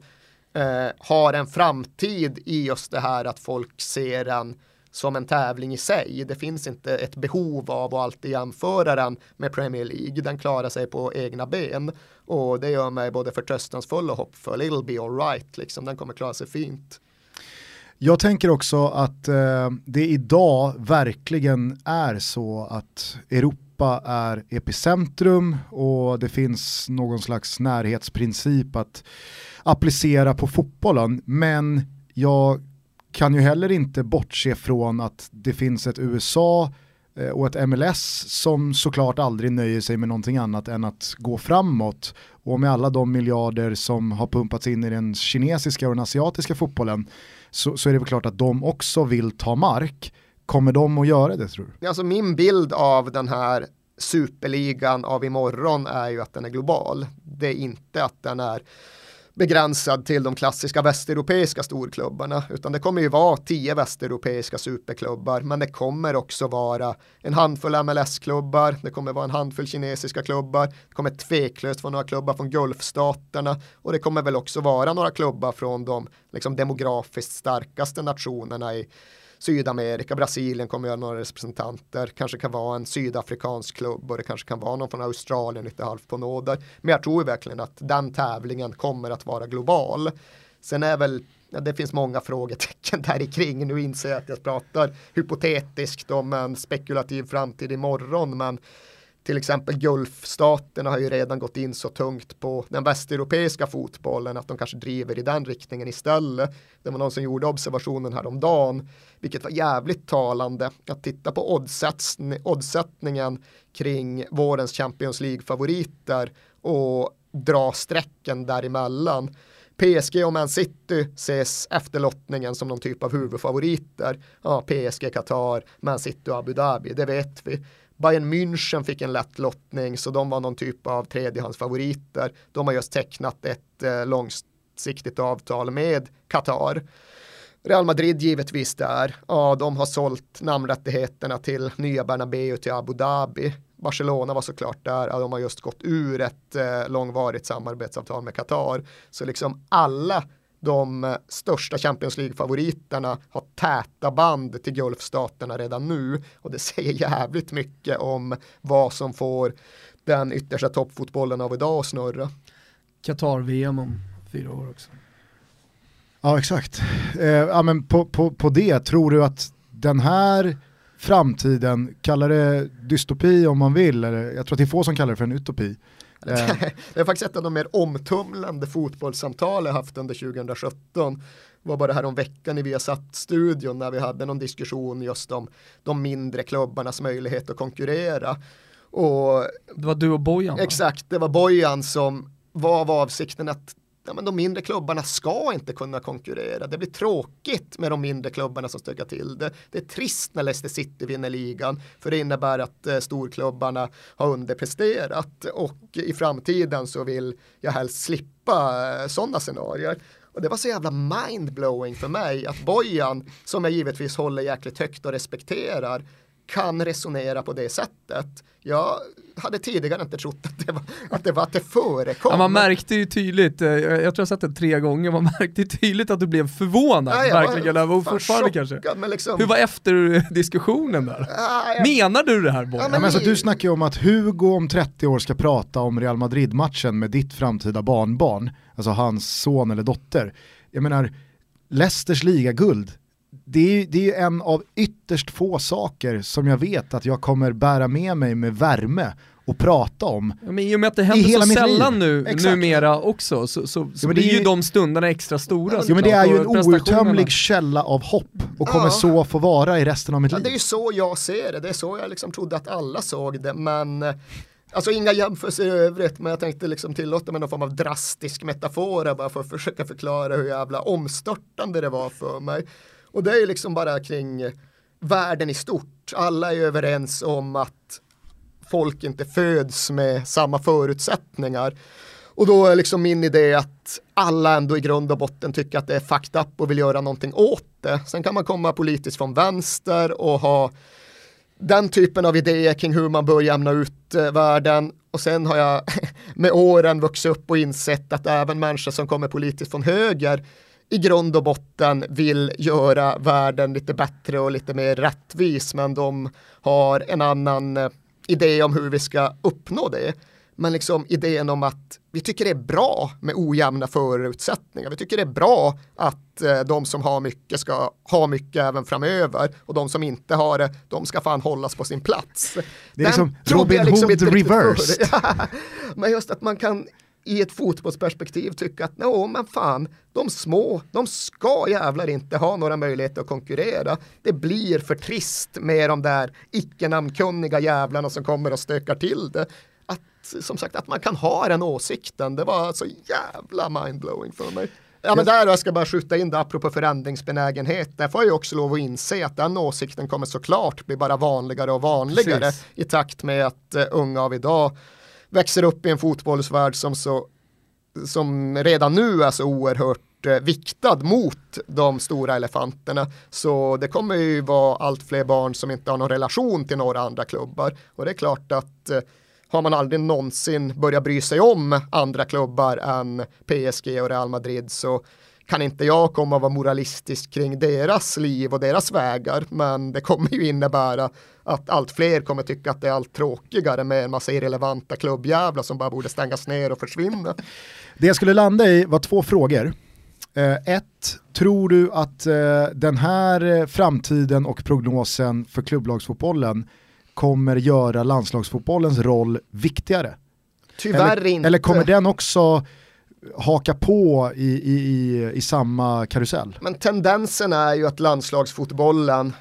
eh, har en framtid i just det här att folk ser den som en tävling i sig. Det finns inte ett behov av att alltid jämföra den med Premier League. Den klarar sig på egna ben och det gör mig både förtröstansfull och hoppfull. It'll be alright, liksom. den kommer klara sig fint. Jag tänker också att eh, det idag verkligen är så att Europa är epicentrum och det finns någon slags närhetsprincip att applicera på fotbollen. Men jag kan ju heller inte bortse från att det finns ett USA eh, och ett MLS som såklart aldrig nöjer sig med någonting annat än att gå framåt. Och med alla de miljarder som har pumpats in i den kinesiska och den asiatiska fotbollen så, så är det väl klart att de också vill ta mark. Kommer de att göra det tror du? Alltså min bild av den här superligan av imorgon är ju att den är global. Det är inte att den är begränsad till de klassiska västeuropeiska storklubbarna, utan det kommer ju vara tio västeuropeiska superklubbar, men det kommer också vara en handfull MLS-klubbar, det kommer vara en handfull kinesiska klubbar, det kommer tveklöst vara några klubbar från Gulfstaterna och det kommer väl också vara några klubbar från de liksom, demografiskt starkaste nationerna i Sydamerika, Brasilien kommer göra några representanter, kanske kan vara en sydafrikansk klubb och det kanske kan vara någon från Australien lite halvt på nåder. Men jag tror verkligen att den tävlingen kommer att vara global. Sen är väl Ja, det finns många frågetecken där kring. Nu inser jag att jag pratar hypotetiskt om en spekulativ framtid imorgon, men till exempel Gulfstaterna har ju redan gått in så tungt på den västeuropeiska fotbollen att de kanske driver i den riktningen istället. Det var någon som gjorde observationen häromdagen, vilket var jävligt talande, att titta på oddsättningen kring vårens Champions League-favoriter och dra strecken däremellan. PSG och Man City ses efter lottningen som någon typ av huvudfavoriter. Ja, PSG, Qatar, Man City och Abu Dhabi, det vet vi. Bayern München fick en lätt lottning så de var någon typ av tredjehandsfavoriter. De har just tecknat ett eh, långsiktigt avtal med Qatar. Real Madrid givetvis där. Ja, de har sålt namnrättigheterna till nya Bernabeu till Abu Dhabi. Barcelona var såklart där, ja, de har just gått ur ett eh, långvarigt samarbetsavtal med Qatar. Så liksom alla de största Champions League-favoriterna har täta band till Gulfstaterna redan nu och det säger jävligt mycket om vad som får den yttersta toppfotbollen av idag att snurra. Qatar-VM om fyra år också. Ja exakt. Eh, ja, men på, på, på det, tror du att den här framtiden, kallar det dystopi om man vill, eller jag tror att det är få som kallar det för en utopi, det är faktiskt ett av de mer omtumlande fotbollssamtal jag haft under 2017. Det var bara här om veckan i Viasat-studion när vi hade någon diskussion just om de mindre klubbarnas möjlighet att konkurrera. Och, det var du och Bojan? Exakt, det var Bojan som var av avsikten att ja, men de mindre klubbarna ska inte kunna konkurrera. Det blir tråkigt med de mindre klubbarna som stökar till det. Det är trist när Leicester City vinner ligan för det innebär att eh, storklubbarna har underpresterat och i framtiden så vill jag helst slippa eh, sådana scenarier. Och det var så jävla mindblowing för mig att Bojan, som jag givetvis håller jäkligt högt och respekterar, kan resonera på det sättet. Jag hade tidigare inte trott att det var att det, var, att det förekom. Ja, man märkte ju tydligt, eh, jag, jag tror jag sett det tre gånger, man märkte tydligt att du blev förvånad. Nej, verkligen, var, fortfarande kanske. Liksom. Hur var efterdiskussionen där? Ja, jag... Menar du det här Bojan? Ja, men alltså, du snackar ju om att Hugo om 30 år ska prata om Real Madrid-matchen med ditt framtida barnbarn, alltså hans son eller dotter. Jag menar, Leicesters ligaguld, det är, det är en av ytterst få saker som jag vet att jag kommer bära med mig med värme och prata om. Ja, men I och med att det händer så sällan nu, numera också så, så, så ja, blir ju de stunderna extra stora. Ja men det är ju en outtömlig källa av hopp och kommer ja. så få vara i resten av mitt liv. Det är ju så jag ser det, det är så jag liksom trodde att alla såg det men Alltså inga jämförelser i övrigt, men jag tänkte liksom tillåta mig någon form av drastisk metafor bara för att försöka förklara hur jävla omstörtande det var för mig. Och det är ju liksom bara kring världen i stort. Alla är överens om att folk inte föds med samma förutsättningar. Och då är liksom min idé att alla ändå i grund och botten tycker att det är fucked up och vill göra någonting åt det. Sen kan man komma politiskt från vänster och ha den typen av idéer kring hur man bör jämna ut eh, världen. Och sen har jag med åren vuxit upp och insett att även människor som kommer politiskt från höger i grund och botten vill göra världen lite bättre och lite mer rättvis, men de har en annan eh, idé om hur vi ska uppnå det. Men liksom idén om att vi tycker det är bra med ojämna förutsättningar. Vi tycker det är bra att eh, de som har mycket ska ha mycket även framöver och de som inte har det, de ska fan hållas på sin plats. Det är liksom Robin liksom Hood reversed. men just att man kan i ett fotbollsperspektiv tycka att no, men fan, de små, de ska jävlar inte ha några möjligheter att konkurrera. Det blir för trist med de där icke-namnkunniga jävlarna som kommer och stökar till det. Att, som sagt, att man kan ha den åsikten, det var så jävla mindblowing för mig. Ja men där jag ska bara skjuta in det apropå förändringsbenägenhet. Där får jag också lov att inse att den åsikten kommer såklart bli bara vanligare och vanligare Precis. i takt med att uh, unga av idag växer upp i en fotbollsvärld som, så, som redan nu är så oerhört eh, viktad mot de stora elefanterna. Så det kommer ju vara allt fler barn som inte har någon relation till några andra klubbar. Och det är klart att eh, har man aldrig någonsin börjat bry sig om andra klubbar än PSG och Real Madrid så kan inte jag komma och vara moralistisk kring deras liv och deras vägar, men det kommer ju innebära att allt fler kommer tycka att det är allt tråkigare med en massa irrelevanta klubbjävlar som bara borde stängas ner och försvinna. Det jag skulle landa i var två frågor. Eh, ett, tror du att eh, den här framtiden och prognosen för klubblagsfotbollen kommer göra landslagsfotbollens roll viktigare? Tyvärr eller, inte. Eller kommer den också haka på i, i, i, i samma karusell. Men tendensen är ju att landslagsfotbollen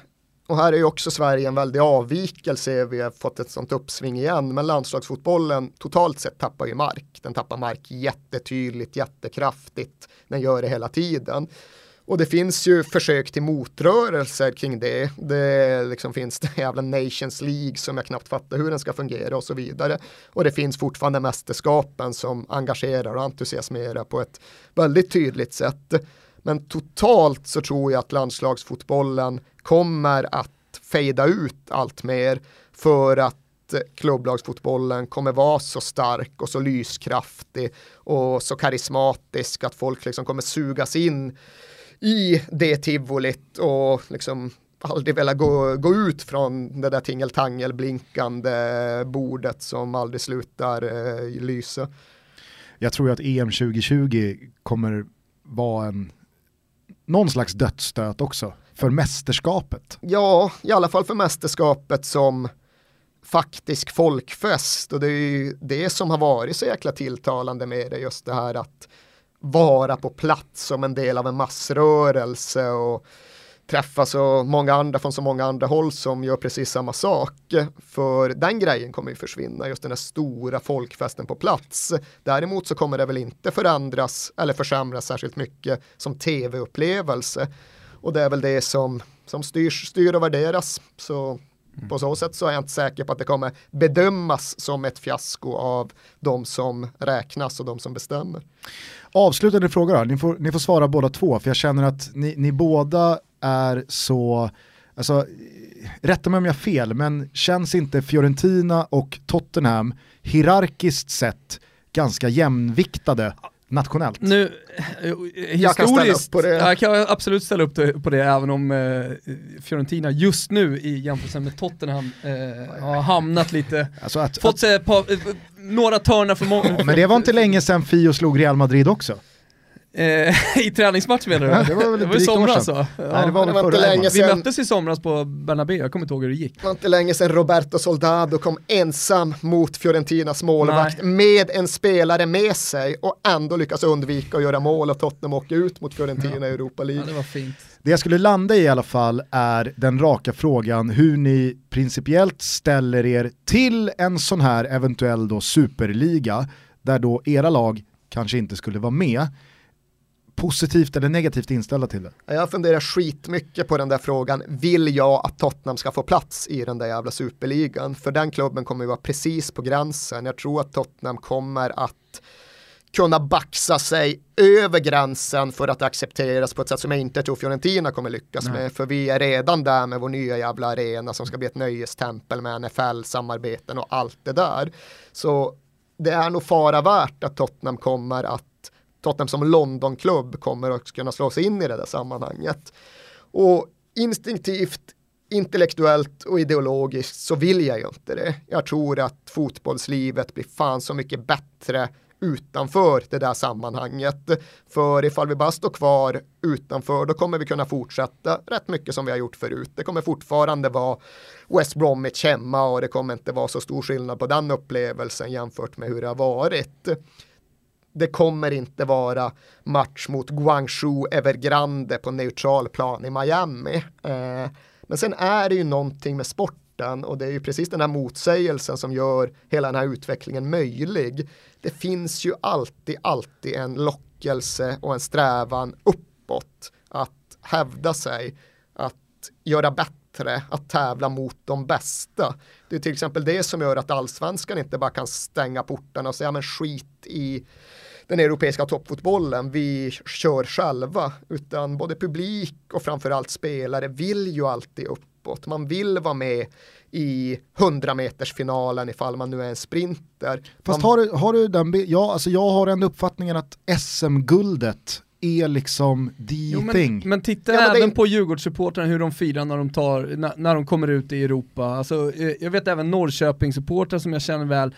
och här är ju också Sverige en väldig avvikelse, vi har fått ett sånt uppsving igen, men landslagsfotbollen totalt sett tappar ju mark. Den tappar mark jättetydligt, jättekraftigt, den gör det hela tiden. Och det finns ju försök till motrörelser kring det. Det liksom finns det jävla Nations League som jag knappt fattar hur den ska fungera och så vidare. Och det finns fortfarande mästerskapen som engagerar och entusiasmerar på ett väldigt tydligt sätt. Men totalt så tror jag att landslagsfotbollen kommer att fejda ut allt mer för att klubblagsfotbollen kommer vara så stark och så lyskraftig och så karismatisk att folk liksom kommer sugas in i det tivolit och liksom aldrig velat gå, gå ut från det där tingeltangel blinkande bordet som aldrig slutar eh, lysa. Jag tror att EM 2020 kommer vara en någon slags dödsstöt också för mästerskapet. Ja, i alla fall för mästerskapet som faktisk folkfest och det är ju det som har varit så jäkla tilltalande med det just det här att vara på plats som en del av en massrörelse och träffa så många andra från så många andra håll som gör precis samma sak. För den grejen kommer ju försvinna, just den där stora folkfesten på plats. Däremot så kommer det väl inte förändras eller försämras särskilt mycket som tv-upplevelse. Och det är väl det som, som styrs, styr och värderas. Så Mm. På så sätt så är jag inte säker på att det kommer bedömas som ett fiasko av de som räknas och de som bestämmer. Avslutande fråga då, ni får, ni får svara båda två för jag känner att ni, ni båda är så, alltså rätta mig om jag har fel, men känns inte Fiorentina och Tottenham hierarkiskt sett ganska jämviktade nationellt. Nu, jag kan ställa upp på det. Jag kan absolut ställa upp på det även om eh, Fiorentina just nu i jämförelse med Tottenham eh, har hamnat lite, alltså att, fått att, på, eh, några törnar för många. men det var inte länge sedan Fio slog Real Madrid också. Eh, I träningsmatch menar du? Ja, det var väl det var i somras sedan. va? Nej, det var det var inte länge helgen. Vi möttes i somras på Bernabéu, jag kommer inte ihåg hur det gick. Det var inte länge sedan Roberto Soldado kom ensam mot Fiorentinas målvakt med en spelare med sig och ändå lyckas undvika att göra mål och Tottenham åker ut mot Fiorentina i Europa Ja, League. det var fint. Det jag skulle landa i i alla fall är den raka frågan hur ni principiellt ställer er till en sån här eventuell då superliga där då era lag kanske inte skulle vara med. Positivt eller negativt inställda till det? Jag funderar skitmycket på den där frågan, vill jag att Tottenham ska få plats i den där jävla superligan? För den klubben kommer ju vara precis på gränsen. Jag tror att Tottenham kommer att kunna baxa sig över gränsen för att accepteras på ett sätt som jag inte tror Fiorentina kommer lyckas Nej. med. För vi är redan där med vår nya jävla arena som ska bli ett nöjestempel med NFL-samarbeten och allt det där. Så det är nog fara värt att Tottenham kommer att Tottenham som Londonklubb kommer att kunna slå sig in i det där sammanhanget. Och instinktivt, intellektuellt och ideologiskt så vill jag ju inte det. Jag tror att fotbollslivet blir fan så mycket bättre utanför det där sammanhanget. För ifall vi bara står kvar utanför då kommer vi kunna fortsätta rätt mycket som vi har gjort förut. Det kommer fortfarande vara West Bromwich hemma och det kommer inte vara så stor skillnad på den upplevelsen jämfört med hur det har varit det kommer inte vara match mot Guangzhou Evergrande på neutral plan i Miami. Eh, men sen är det ju någonting med sporten och det är ju precis den här motsägelsen som gör hela den här utvecklingen möjlig. Det finns ju alltid, alltid en lockelse och en strävan uppåt att hävda sig, att göra bättre, att tävla mot de bästa. Det är till exempel det som gör att allsvenskan inte bara kan stänga portarna och säga men skit i den europeiska toppfotbollen, vi kör själva, utan både publik och framförallt spelare vill ju alltid uppåt. Man vill vara med i 100 meters finalen ifall man nu är en sprinter. Fast man, har du, har du den, ja, alltså jag har den uppfattningen att SM-guldet är liksom the Jo, men, thing. men titta Ja, men är även inte- på Djurgårdssupportrarna hur de firar när de, tar, när, när de kommer ut i Europa. Alltså, eh, jag vet även Norrköpingssupportrar som jag känner väl,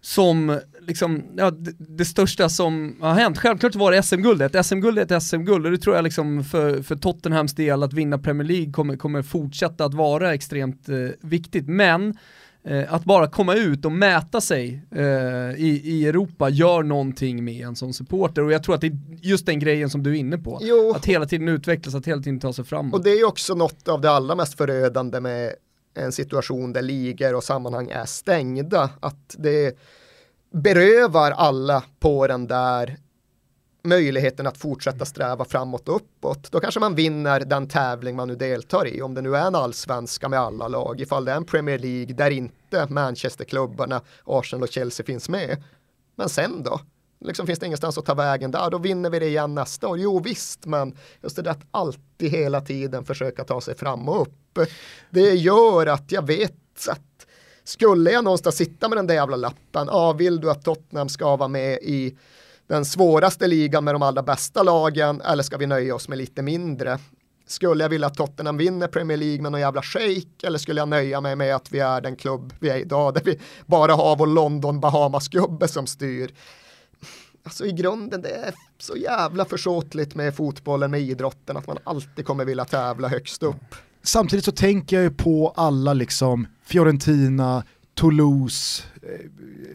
som liksom, ja, det, det största som har hänt. Självklart var det SM-guld, ett SM-guld är ett SM-guld och det tror jag liksom för, för Tottenhams del att vinna Premier League kommer, kommer fortsätta att vara extremt eh, viktigt. Men eh, att bara komma ut och mäta sig eh, i, i Europa gör någonting med en som supporter och jag tror att det är just den grejen som du är inne på. Jo. Att hela tiden utvecklas, att hela tiden ta sig framåt. Och det är ju också något av det allra mest förödande med en situation där ligor och sammanhang är stängda. Att det berövar alla på den där möjligheten att fortsätta sträva framåt och uppåt. Då kanske man vinner den tävling man nu deltar i, om det nu är en allsvenska med alla lag, ifall det är en Premier League där inte Manchesterklubbarna, Arsenal och Chelsea finns med. Men sen då? Liksom finns det ingenstans att ta vägen där, då vinner vi det igen nästa år. Jo visst, men just det där att alltid hela tiden försöka ta sig fram och upp. Det gör att jag vet att skulle jag någonstans sitta med den där jävla lappen, ja vill du att Tottenham ska vara med i den svåraste ligan med de allra bästa lagen eller ska vi nöja oss med lite mindre? Skulle jag vilja att Tottenham vinner Premier League med någon jävla shake eller skulle jag nöja mig med att vi är den klubb vi är idag där vi bara har vår London Bahamas-gubbe som styr? Alltså i grunden det är så jävla försåtligt med fotbollen, med idrotten att man alltid kommer vilja tävla högst upp. Samtidigt så tänker jag ju på alla liksom Fiorentina, Toulouse,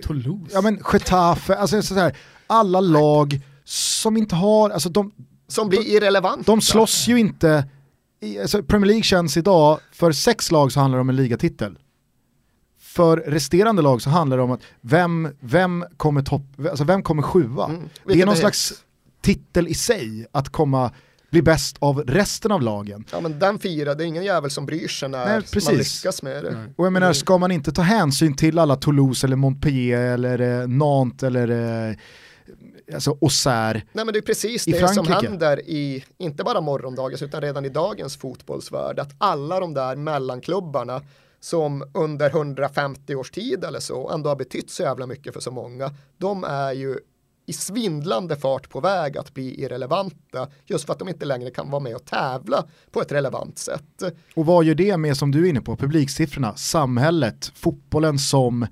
Toulouse? ja men Getafe, alltså så här, alla lag som inte har, alltså de, Som blir irrelevant. de slåss ju inte, alltså Premier League känns idag, för sex lag så handlar det om en ligatitel. För resterande lag så handlar det om att vem, vem kommer topp, alltså vem kommer sjua? Mm, det är någon slags titel i sig att komma, bli bäst av resten av lagen. Ja men den firar, det är ingen jävel som bryr sig när Nej, man lyckas med det. Nej. Och jag menar, Mm. ska man inte ta hänsyn till alla Toulouse eller Montpellier eller eh, Nantes eller eh, alltså Auxerre. Nej men det är precis det som händer i, inte bara morgondagens utan redan i dagens fotbollsvärld, att alla de där mellanklubbarna som under 150 års tid eller så ändå har betytt så jävla mycket för så många, de är ju i svindlande fart på väg att bli irrelevanta just för att de inte längre kan vara med och tävla på ett relevant sätt. Och vad gör det med, som du är inne på, publiksiffrorna, samhället, fotbollen som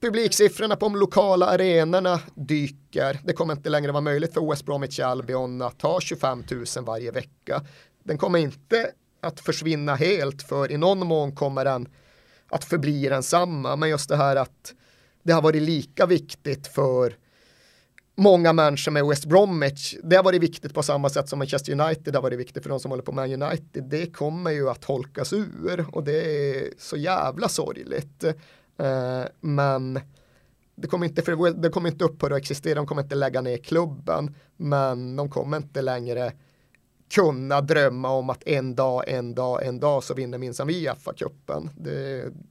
publiksiffrorna på de lokala arenorna dyker. Det kommer inte längre vara möjligt för West Bromwich Albion att ha 25 000 varje vecka. Den kommer inte att försvinna helt för i någon mån kommer den att förbli densamma. Men just det här att det har varit lika viktigt för många människor med West Bromwich. Det har varit viktigt på samma sätt som Manchester United har varit viktigt för de som håller på Man United. Det kommer ju att holkas ur och det är så jävla sorgligt. Uh, men det kommer, inte, för det kommer inte upphöra att existera, de kommer inte lägga ner klubben, men de kommer inte längre kunna drömma om att en dag, en dag, en dag så vinner minsann vi FA-cupen.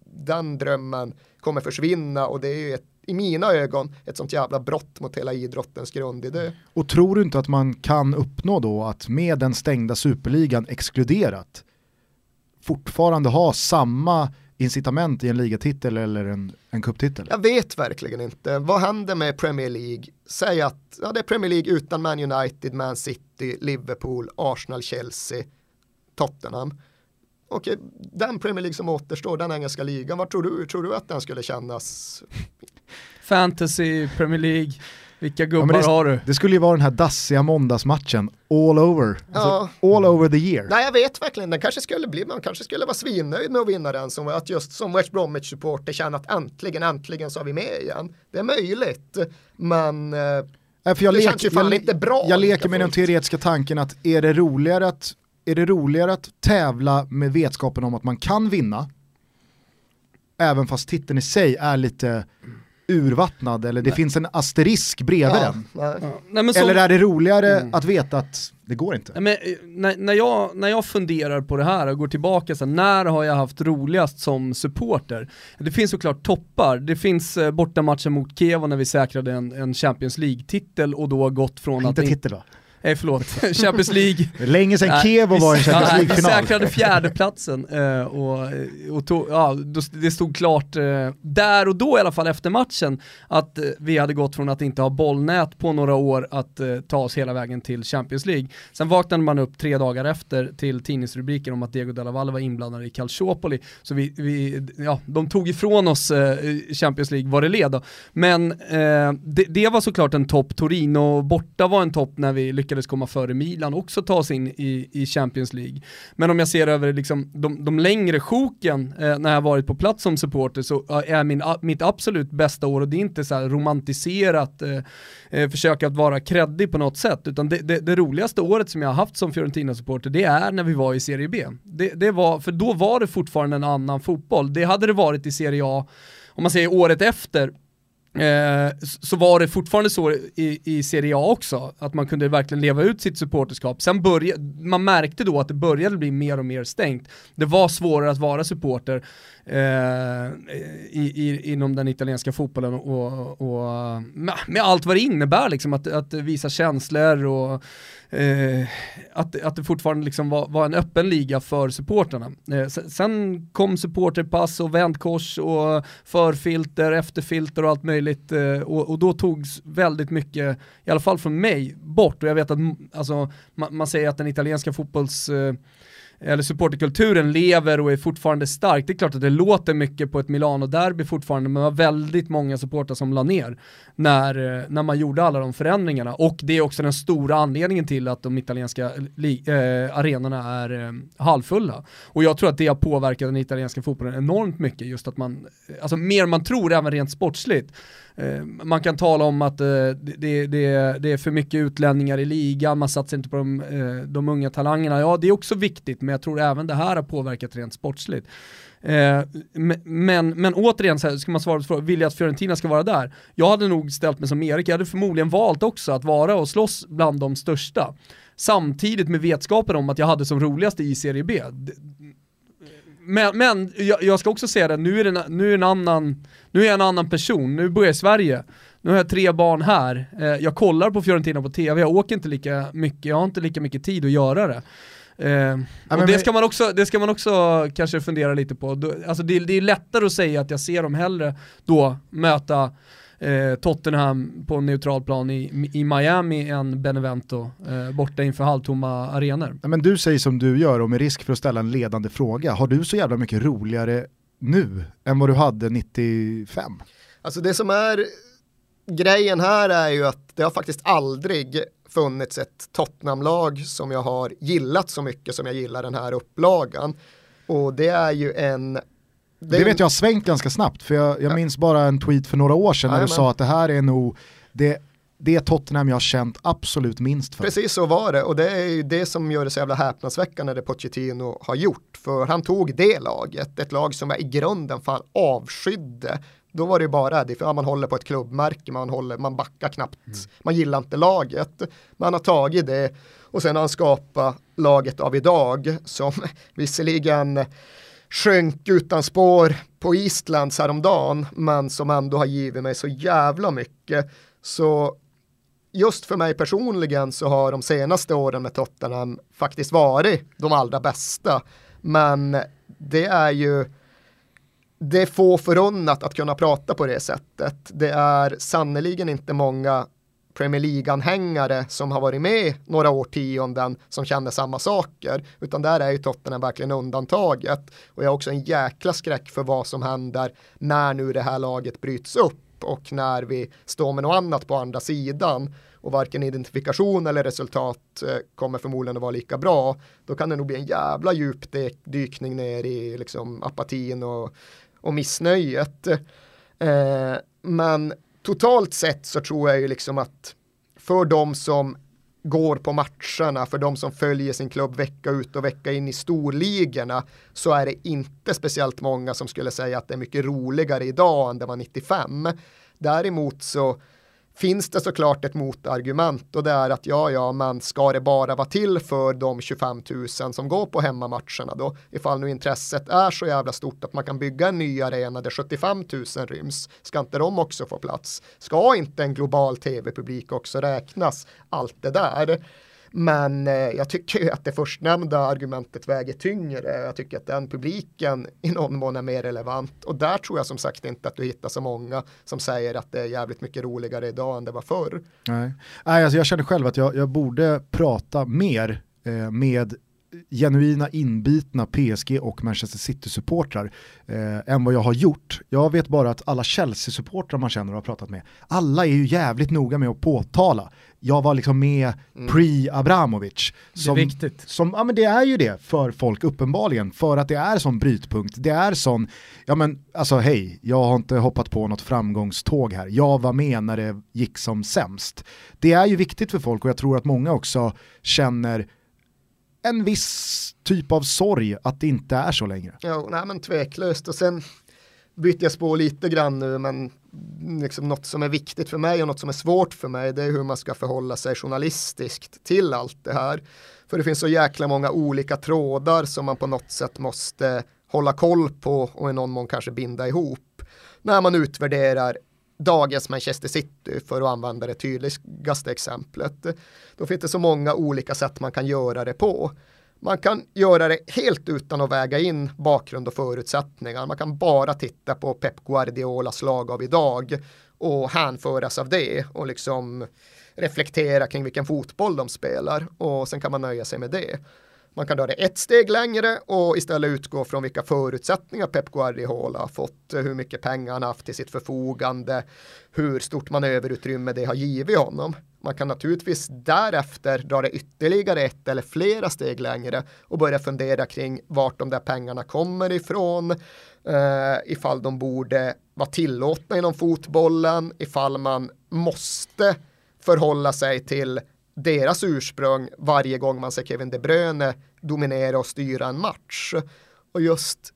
Den drömmen kommer försvinna och det är ett, i mina ögon ett sånt jävla brott mot hela idrottens grundidé. Och tror du inte att man kan uppnå då att med den stängda superligan exkluderat fortfarande ha samma incitament i en ligatitel eller en, en kupptitel? Jag vet verkligen inte. Vad händer med Premier League? Säg att ja, det är Premier League utan Man United, Man City, Liverpool, Arsenal, Chelsea, Tottenham. Okej, den Premier League som återstår, den engelska ligan, vad tror du? Tror du att den skulle kännas? Fantasy, Premier League, vilka gubbar ja, det, har du? Det skulle ju vara den här dassiga måndagsmatchen, all over. Alltså, all over the year. Nej jag vet verkligen, den kanske skulle bli, man kanske skulle vara svinnöjd med att vinna den som att just som West Bromwich supporter känna att äntligen, äntligen så är vi med igen. Det är möjligt, men eh, Nej, för jag det lek, känns ju fan jag, inte bra. Jag leker med den teoretiska tanken att är det roligare att är det roligare att tävla med vetskapen om att man kan vinna, även fast titeln i sig är lite urvattnad eller det nej. finns en asterisk bredvid ja, den. Nej. Eller är det roligare mm. att veta att det går inte? Men, eh, när, när, jag, när jag funderar på det här och går tillbaka, så när har jag haft roligast som supporter? Det finns såklart toppar, det finns eh, bortamatchen mot Kiev när vi säkrade en, en Champions League-titel och då gått från inte att... Inte titel va? Nej förlåt, Champions League. Länge sedan Kevo var i en Champions League-final. Vi säkrade fjärdeplatsen eh, och, och tog, ja, det stod klart eh, där och då i alla fall efter matchen att eh, vi hade gått från att inte ha bollnät på några år att eh, ta oss hela vägen till Champions League. Sen vaknade man upp tre dagar efter till tidningsrubriker om att Diego Della Valle var inblandad i Calciopoli. Så vi, vi, ja, de tog ifrån oss eh, Champions League vad det led. Men eh, det, det var såklart en topp, Torino borta var en topp när vi lyckades lyckades komma före Milan också ta sig in i, i Champions League. Men om jag ser över liksom de, de längre sjoken eh, när jag varit på plats som supporter så eh, är min, mitt absolut bästa år och det är inte så här romantiserat eh, eh försöka att vara kreddig på något sätt utan det, det, det, roligaste året som jag har haft som Fiorentina-supporter det är när vi var i Serie B. Det, det var, för då var det fortfarande en annan fotboll. Det hade det varit i Serie A om man säger året efter Eh, så var det fortfarande så i, i Serie A också, att man kunde verkligen leva ut sitt supporterskap. Sen började, man märkte då att det började bli mer och mer stängt. Det var svårare att vara supporter eh, i, i, inom den italienska fotbollen och, och med, med, allt vad det innebär, liksom, att, att visa känslor och eh, att, att det fortfarande liksom var, var en öppen liga för supporterna. Eh, sen kom supporterpass och vändkors och förfilter, efterfilter och allt möjligt eh, och, och, då togs väldigt mycket, i alla fall från mig, bort och jag vet att alltså, man, man säger att den italienska fotbolls eh, eller supporterkulturen lever och är fortfarande stark. Det är klart att det låter mycket på ett Milano-derby fortfarande, men det var väldigt många supportrar som la ner när, eh, när man gjorde alla de förändringarna. Och det är också den stora anledningen till att de italienska äh, arenorna är äh, halvfulla. Och jag tror att det har påverkat den italienska fotbollen enormt mycket, just att man, alltså mer man tror även rent sportsligt. Eh, man kan tala om att eh, det, det, det, är för mycket utlänningar i ligan, man satsar inte på de, eh, de unga talangerna. Ja, det är också viktigt, men jag tror även det här har påverkat rent sportsligt. Eh, men, men återigen, så här, ska man svara på frågan, vill jag att Fiorentina ska vara där? Jag hade nog ställt mig som Erik, jag hade förmodligen valt också att vara och slåss bland de största. Samtidigt med vetskapen om att jag hade som roligast i Serie B men, men jag, jag, ska också säga det, nu är, det, nu, är en annan, nu är jag en annan person, nu bor jag i Sverige. Nu har jag tre barn här, eh, jag kollar på Fiorentina på tv, jag åker inte lika mycket, jag har inte lika mycket tid att göra det. Eh, ja, och det ska, man också, det ska man också kanske fundera lite på. Alltså det, det är lättare att säga att jag ser dem hellre då möta eh, Tottenham på en neutral plan i, i Miami än Benevento eh, borta inför halvtomma arenor. Men du säger som du gör och med risk för att ställa en ledande fråga, har du så jävla mycket roligare nu än vad du hade 95? Alltså det som är grejen här är ju att det har faktiskt aldrig funnits ett Tottenham-lag som jag har gillat så mycket som jag gillar den här upplagan. Och det är ju en det, det vet jag har svängt ganska snabbt, för jag, jag ja. minns bara en tweet för några år sedan när du sa att det här är nog det det Tottenham jag har känt absolut minst för. Precis så var det och det är ju det som gör det så jävla häpnadsväckande det Pochettino har gjort. För han tog det laget, ett lag som jag i grunden fan avskydde. Då var det bara det, för man håller på ett klubbmärke, man, håller, man backar knappt, mm. man gillar inte laget. Man har tagit det och sen har han skapat laget av idag som visserligen sjönk utan spår på Islands häromdagen, men som ändå har givit mig så jävla mycket. Så just för mig personligen så har de senaste åren med Tottenham faktiskt varit de allra bästa. Men det är ju det är få förunnat att kunna prata på det sättet. Det är sannoliken inte många Premier League-anhängare som har varit med några årtionden som känner samma saker, utan där är ju Tottenham verkligen undantaget. Och jag har också en jäkla skräck för vad som händer när nu det här laget bryts upp och när vi står med något annat på andra sidan och varken identifikation eller resultat eh, kommer förmodligen att vara lika bra, då kan det nog bli en jävla djupdykning ner i liksom apatin och, och missnöjet. Eh, men totalt sett så tror jag ju liksom att för de som går på matcherna, för de som följer sin klubb vecka ut och vecka in i storligorna, så är det inte speciellt många som skulle säga att det är mycket roligare idag än det var 95. Däremot så finns det såklart ett motargument och det är att ja, ja, men ska det bara vara till för de 25 000 som går på hemmamatcherna då? Ifall nu intresset är så jävla stort att man kan bygga en ny arena där 75 000 ryms, ska inte de också få plats? Ska inte en global tv-publik också räknas? Allt det där. Men eh, jag tycker ju att det förstnämnda argumentet väger tyngre. Jag tycker att den publiken i någon mån är mer relevant. Och där tror jag som sagt inte att du hittar så många som säger att det är jävligt mycket roligare idag än det var förr. Nej, Nej alltså jag känner själv att jag, jag borde prata mer eh, med genuina inbitna PSG och Manchester City-supportrar eh, än vad jag har gjort. Jag vet bara att alla Chelsea-supportrar man känner och har pratat med, alla är ju jävligt noga med att påtala. Jag var liksom med mm. pre-Abramovic. Som, det är viktigt. Som, ja men det är ju det för folk uppenbarligen, för att det är sån brytpunkt. Det är sån, ja men alltså hej, jag har inte hoppat på något framgångståg här. Jag var med när det gick som sämst. Det är ju viktigt för folk och jag tror att många också känner en viss typ av sorg att det inte är så längre. Ja, nej men tveklöst och sen byter jag spår lite grann nu men liksom något som är viktigt för mig och något som är svårt för mig det är hur man ska förhålla sig journalistiskt till allt det här. För det finns så jäkla många olika trådar som man på något sätt måste hålla koll på och i någon mån kanske binda ihop när man utvärderar dagens Manchester City för att använda det tydligaste exemplet. Då finns det så många olika sätt man kan göra det på. Man kan göra det helt utan att väga in bakgrund och förutsättningar. Man kan bara titta på Pep Guardiolas lag av idag och hänföras av det och liksom reflektera kring vilken fotboll de spelar och sen kan man nöja sig med det. Man kan dra det ett steg längre och istället utgå från vilka förutsättningar Pep Guardiola har fått, hur mycket pengar han haft till sitt förfogande, hur stort manöverutrymme det har givit honom. Man kan naturligtvis därefter dra det ytterligare ett eller flera steg längre och börja fundera kring vart de där pengarna kommer ifrån, eh, ifall de borde vara tillåtna inom fotbollen, ifall man måste förhålla sig till deras ursprung varje gång man ser Kevin De Bruyne dominera och styra en match. Och just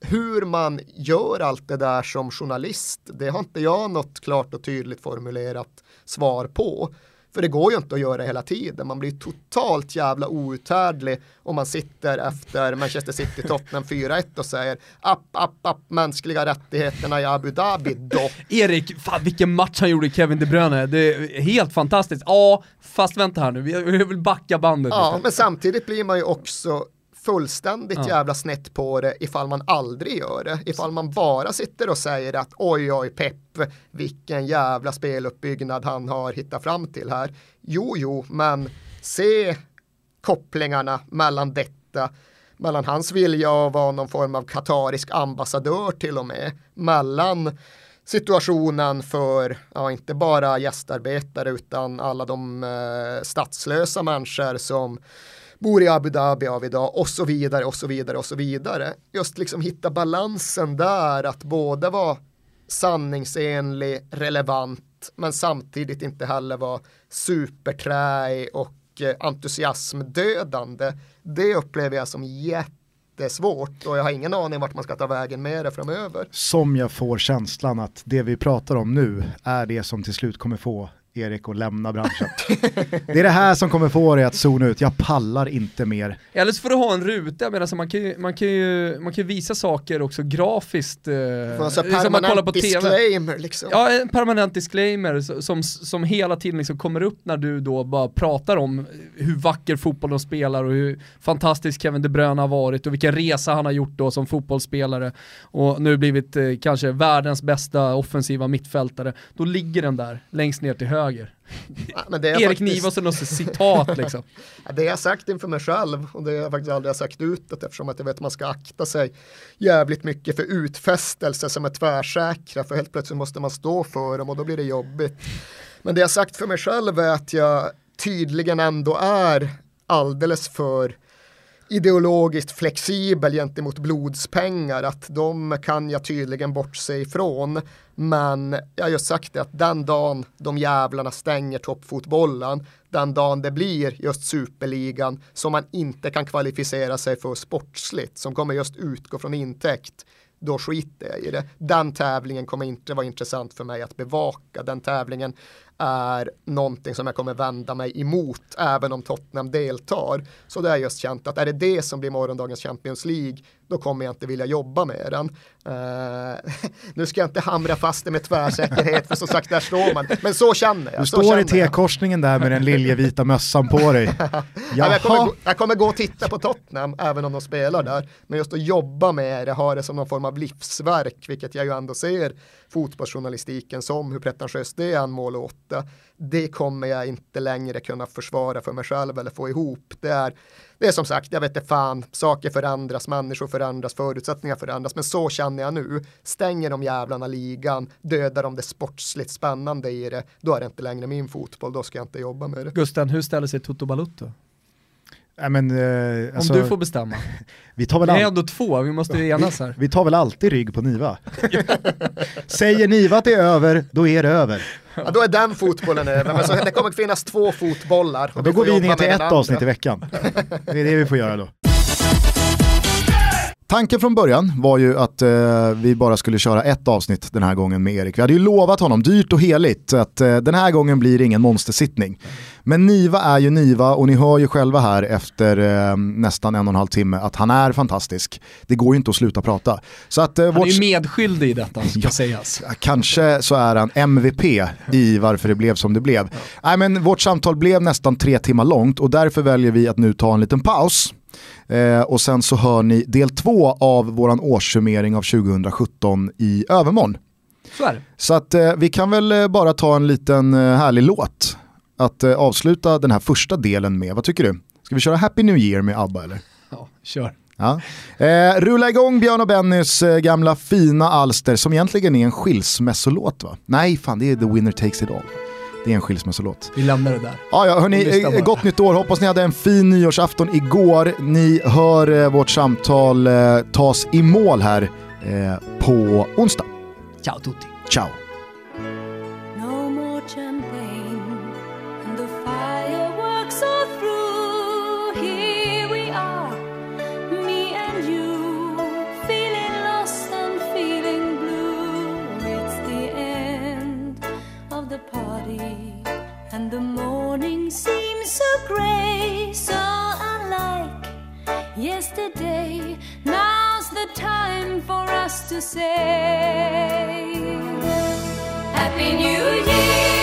hur man gör allt det där som journalist, det har inte jag något klart och tydligt formulerat svar på. För det går ju inte att göra hela tiden. Man blir totalt jävla outhärdlig om man sitter efter Manchester City Tottenham 4-1 och säger app, app, app, mänskliga rättigheterna i Abu Dhabi då. Erik, fan vilken match han gjorde Kevin De Bruyne. Det är helt fantastiskt. Ja, fast vänta här nu, vi vill backa bandet Ja, lite. men samtidigt blir man ju också fullständigt ja. jävla snett på det ifall man aldrig gör det. Ifall man bara sitter och säger att oj oj pepp vilken jävla speluppbyggnad han har hittat fram till här. Jo jo men se kopplingarna mellan detta mellan hans vilja att vara någon form av katarisk ambassadör till och med mellan situationen för, ja, inte bara gästarbetare utan alla de eh, statslösa människor som bor i Abu Dhabi av idag och så vidare och så vidare och så vidare. Just liksom hitta balansen där att både vara sanningsenlig, relevant men samtidigt inte heller vara superträig och eh, entusiasmdödande. Det upplever jag som jättesvårt och jag har ingen aning vart man ska ta vägen med det framöver. Som jag får känslan att det vi pratar om nu är det som till slut kommer få Erik att lämna branschen. det är det här som kommer få dig att zona ut, jag pallar inte mer. Eller så får du ha en ruta, men alltså man, kan ju, man, kan ju, man kan ju visa saker också grafiskt. Eh, alltså liksom man kollar på disclaimer TV. liksom. Ja, en permanent disclaimer som, som hela tiden liksom kommer upp när du då bara pratar om hur vacker fotboll de spelar och hur fantastisk Kevin De Bruyne har varit och vilken resa han har gjort då som fotbollsspelare och nu blivit eh, kanske världens bästa offensiva mittfältare. Då ligger den där längst ner till höger höger. Ja, Erik faktiskt... Nivasen och citat liksom. ja, det har jag sagt inför mig själv och det har jag faktiskt aldrig sagt utåt eftersom att jag vet att man ska akta sig jävligt mycket för utfästelser som är tvärsäkra för helt plötsligt måste man stå för dem och då blir det jobbigt. Men det jag har sagt för mig själv är att jag tydligen ändå är alldeles för ideologiskt flexibel gentemot blodspengar, att de kan jag tydligen bortse ifrån. Men jag har just sagt det att den dagen de jävlarna stänger toppfotbollen, den dagen det blir just superligan som man inte kan kvalificera sig för sportsligt, som kommer just utgå från intäkt, då skiter jag i det. Den tävlingen kommer inte vara intressant för mig att bevaka. Den tävlingen är någonting som jag kommer vända mig emot även om Tottenham deltar. Så det har jag just känt att är det det som blir morgondagens Champions League då kommer jag inte vilja jobba med den. Uh, nu ska jag inte hamra fast det med tvärsäkerhet för som sagt där står man. Men så känner jag. Du står i T-korsningen där med den liljevita mössan på dig. ja, jag, kommer gå, jag kommer gå och titta på Tottenham även om de spelar där. Men just att jobba med det, ha det som någon form av livsverk, vilket jag ju ändå ser fotbollsjournalistiken som, hur pretentiöst det är en mål åtta. Det kommer jag inte längre kunna försvara för mig själv eller få ihop. Det är det är som sagt, jag vet inte fan, saker förändras, människor förändras, förutsättningar förändras, men så känner jag nu. Stänger de jävlarna ligan, dödar de det sportsligt spännande i det, då är det inte längre min fotboll, då ska jag inte jobba med det. Gusten, hur ställer sig Toto Balutto? Ja, men, eh, alltså, Om du får bestämma. Vi, tar väl vi är ändå två, vi måste ju enas här. Vi, vi tar väl alltid rygg på Niva. Säger Niva att det är över, då är det över. Ja, då är den fotbollen över, men så, det kommer finnas två fotbollar. Och då går vi ner till ett avsnitt i veckan. Det är det vi får göra då. Tanken från början var ju att eh, vi bara skulle köra ett avsnitt den här gången med Erik. Vi hade ju lovat honom dyrt och heligt att eh, den här gången blir det ingen monstersittning. Men Niva är ju Niva och ni hör ju själva här efter eh, nästan en och en halv timme att han är fantastisk. Det går ju inte att sluta prata. Så att, eh, han är ju medskyldig i detta ska ja, sägas. Kanske så är han MVP i varför det blev som det blev. Ja. Nej, men vårt samtal blev nästan tre timmar långt och därför väljer vi att nu ta en liten paus. Eh, och sen så hör ni del två av våran årssummering av 2017 i övermorgon. Så, så att eh, vi kan väl eh, bara ta en liten eh, härlig låt att eh, avsluta den här första delen med. Vad tycker du? Ska vi köra Happy New Year med ABBA eller? Ja, kör. Ja. Eh, rulla igång Björn och Bennys eh, gamla fina alster som egentligen är en skilsmässolåt va? Nej, fan det är The Winner Takes It All. Det är en skilsmässolåt. Vi lämnar det där. Ja, ja hörni, eh, gott nytt år. Hoppas ni hade en fin nyårsafton igår. Ni hör eh, vårt samtal eh, tas i mål här eh, på onsdag. Ciao tutti. Ciao. Time for us to say Happy New Year,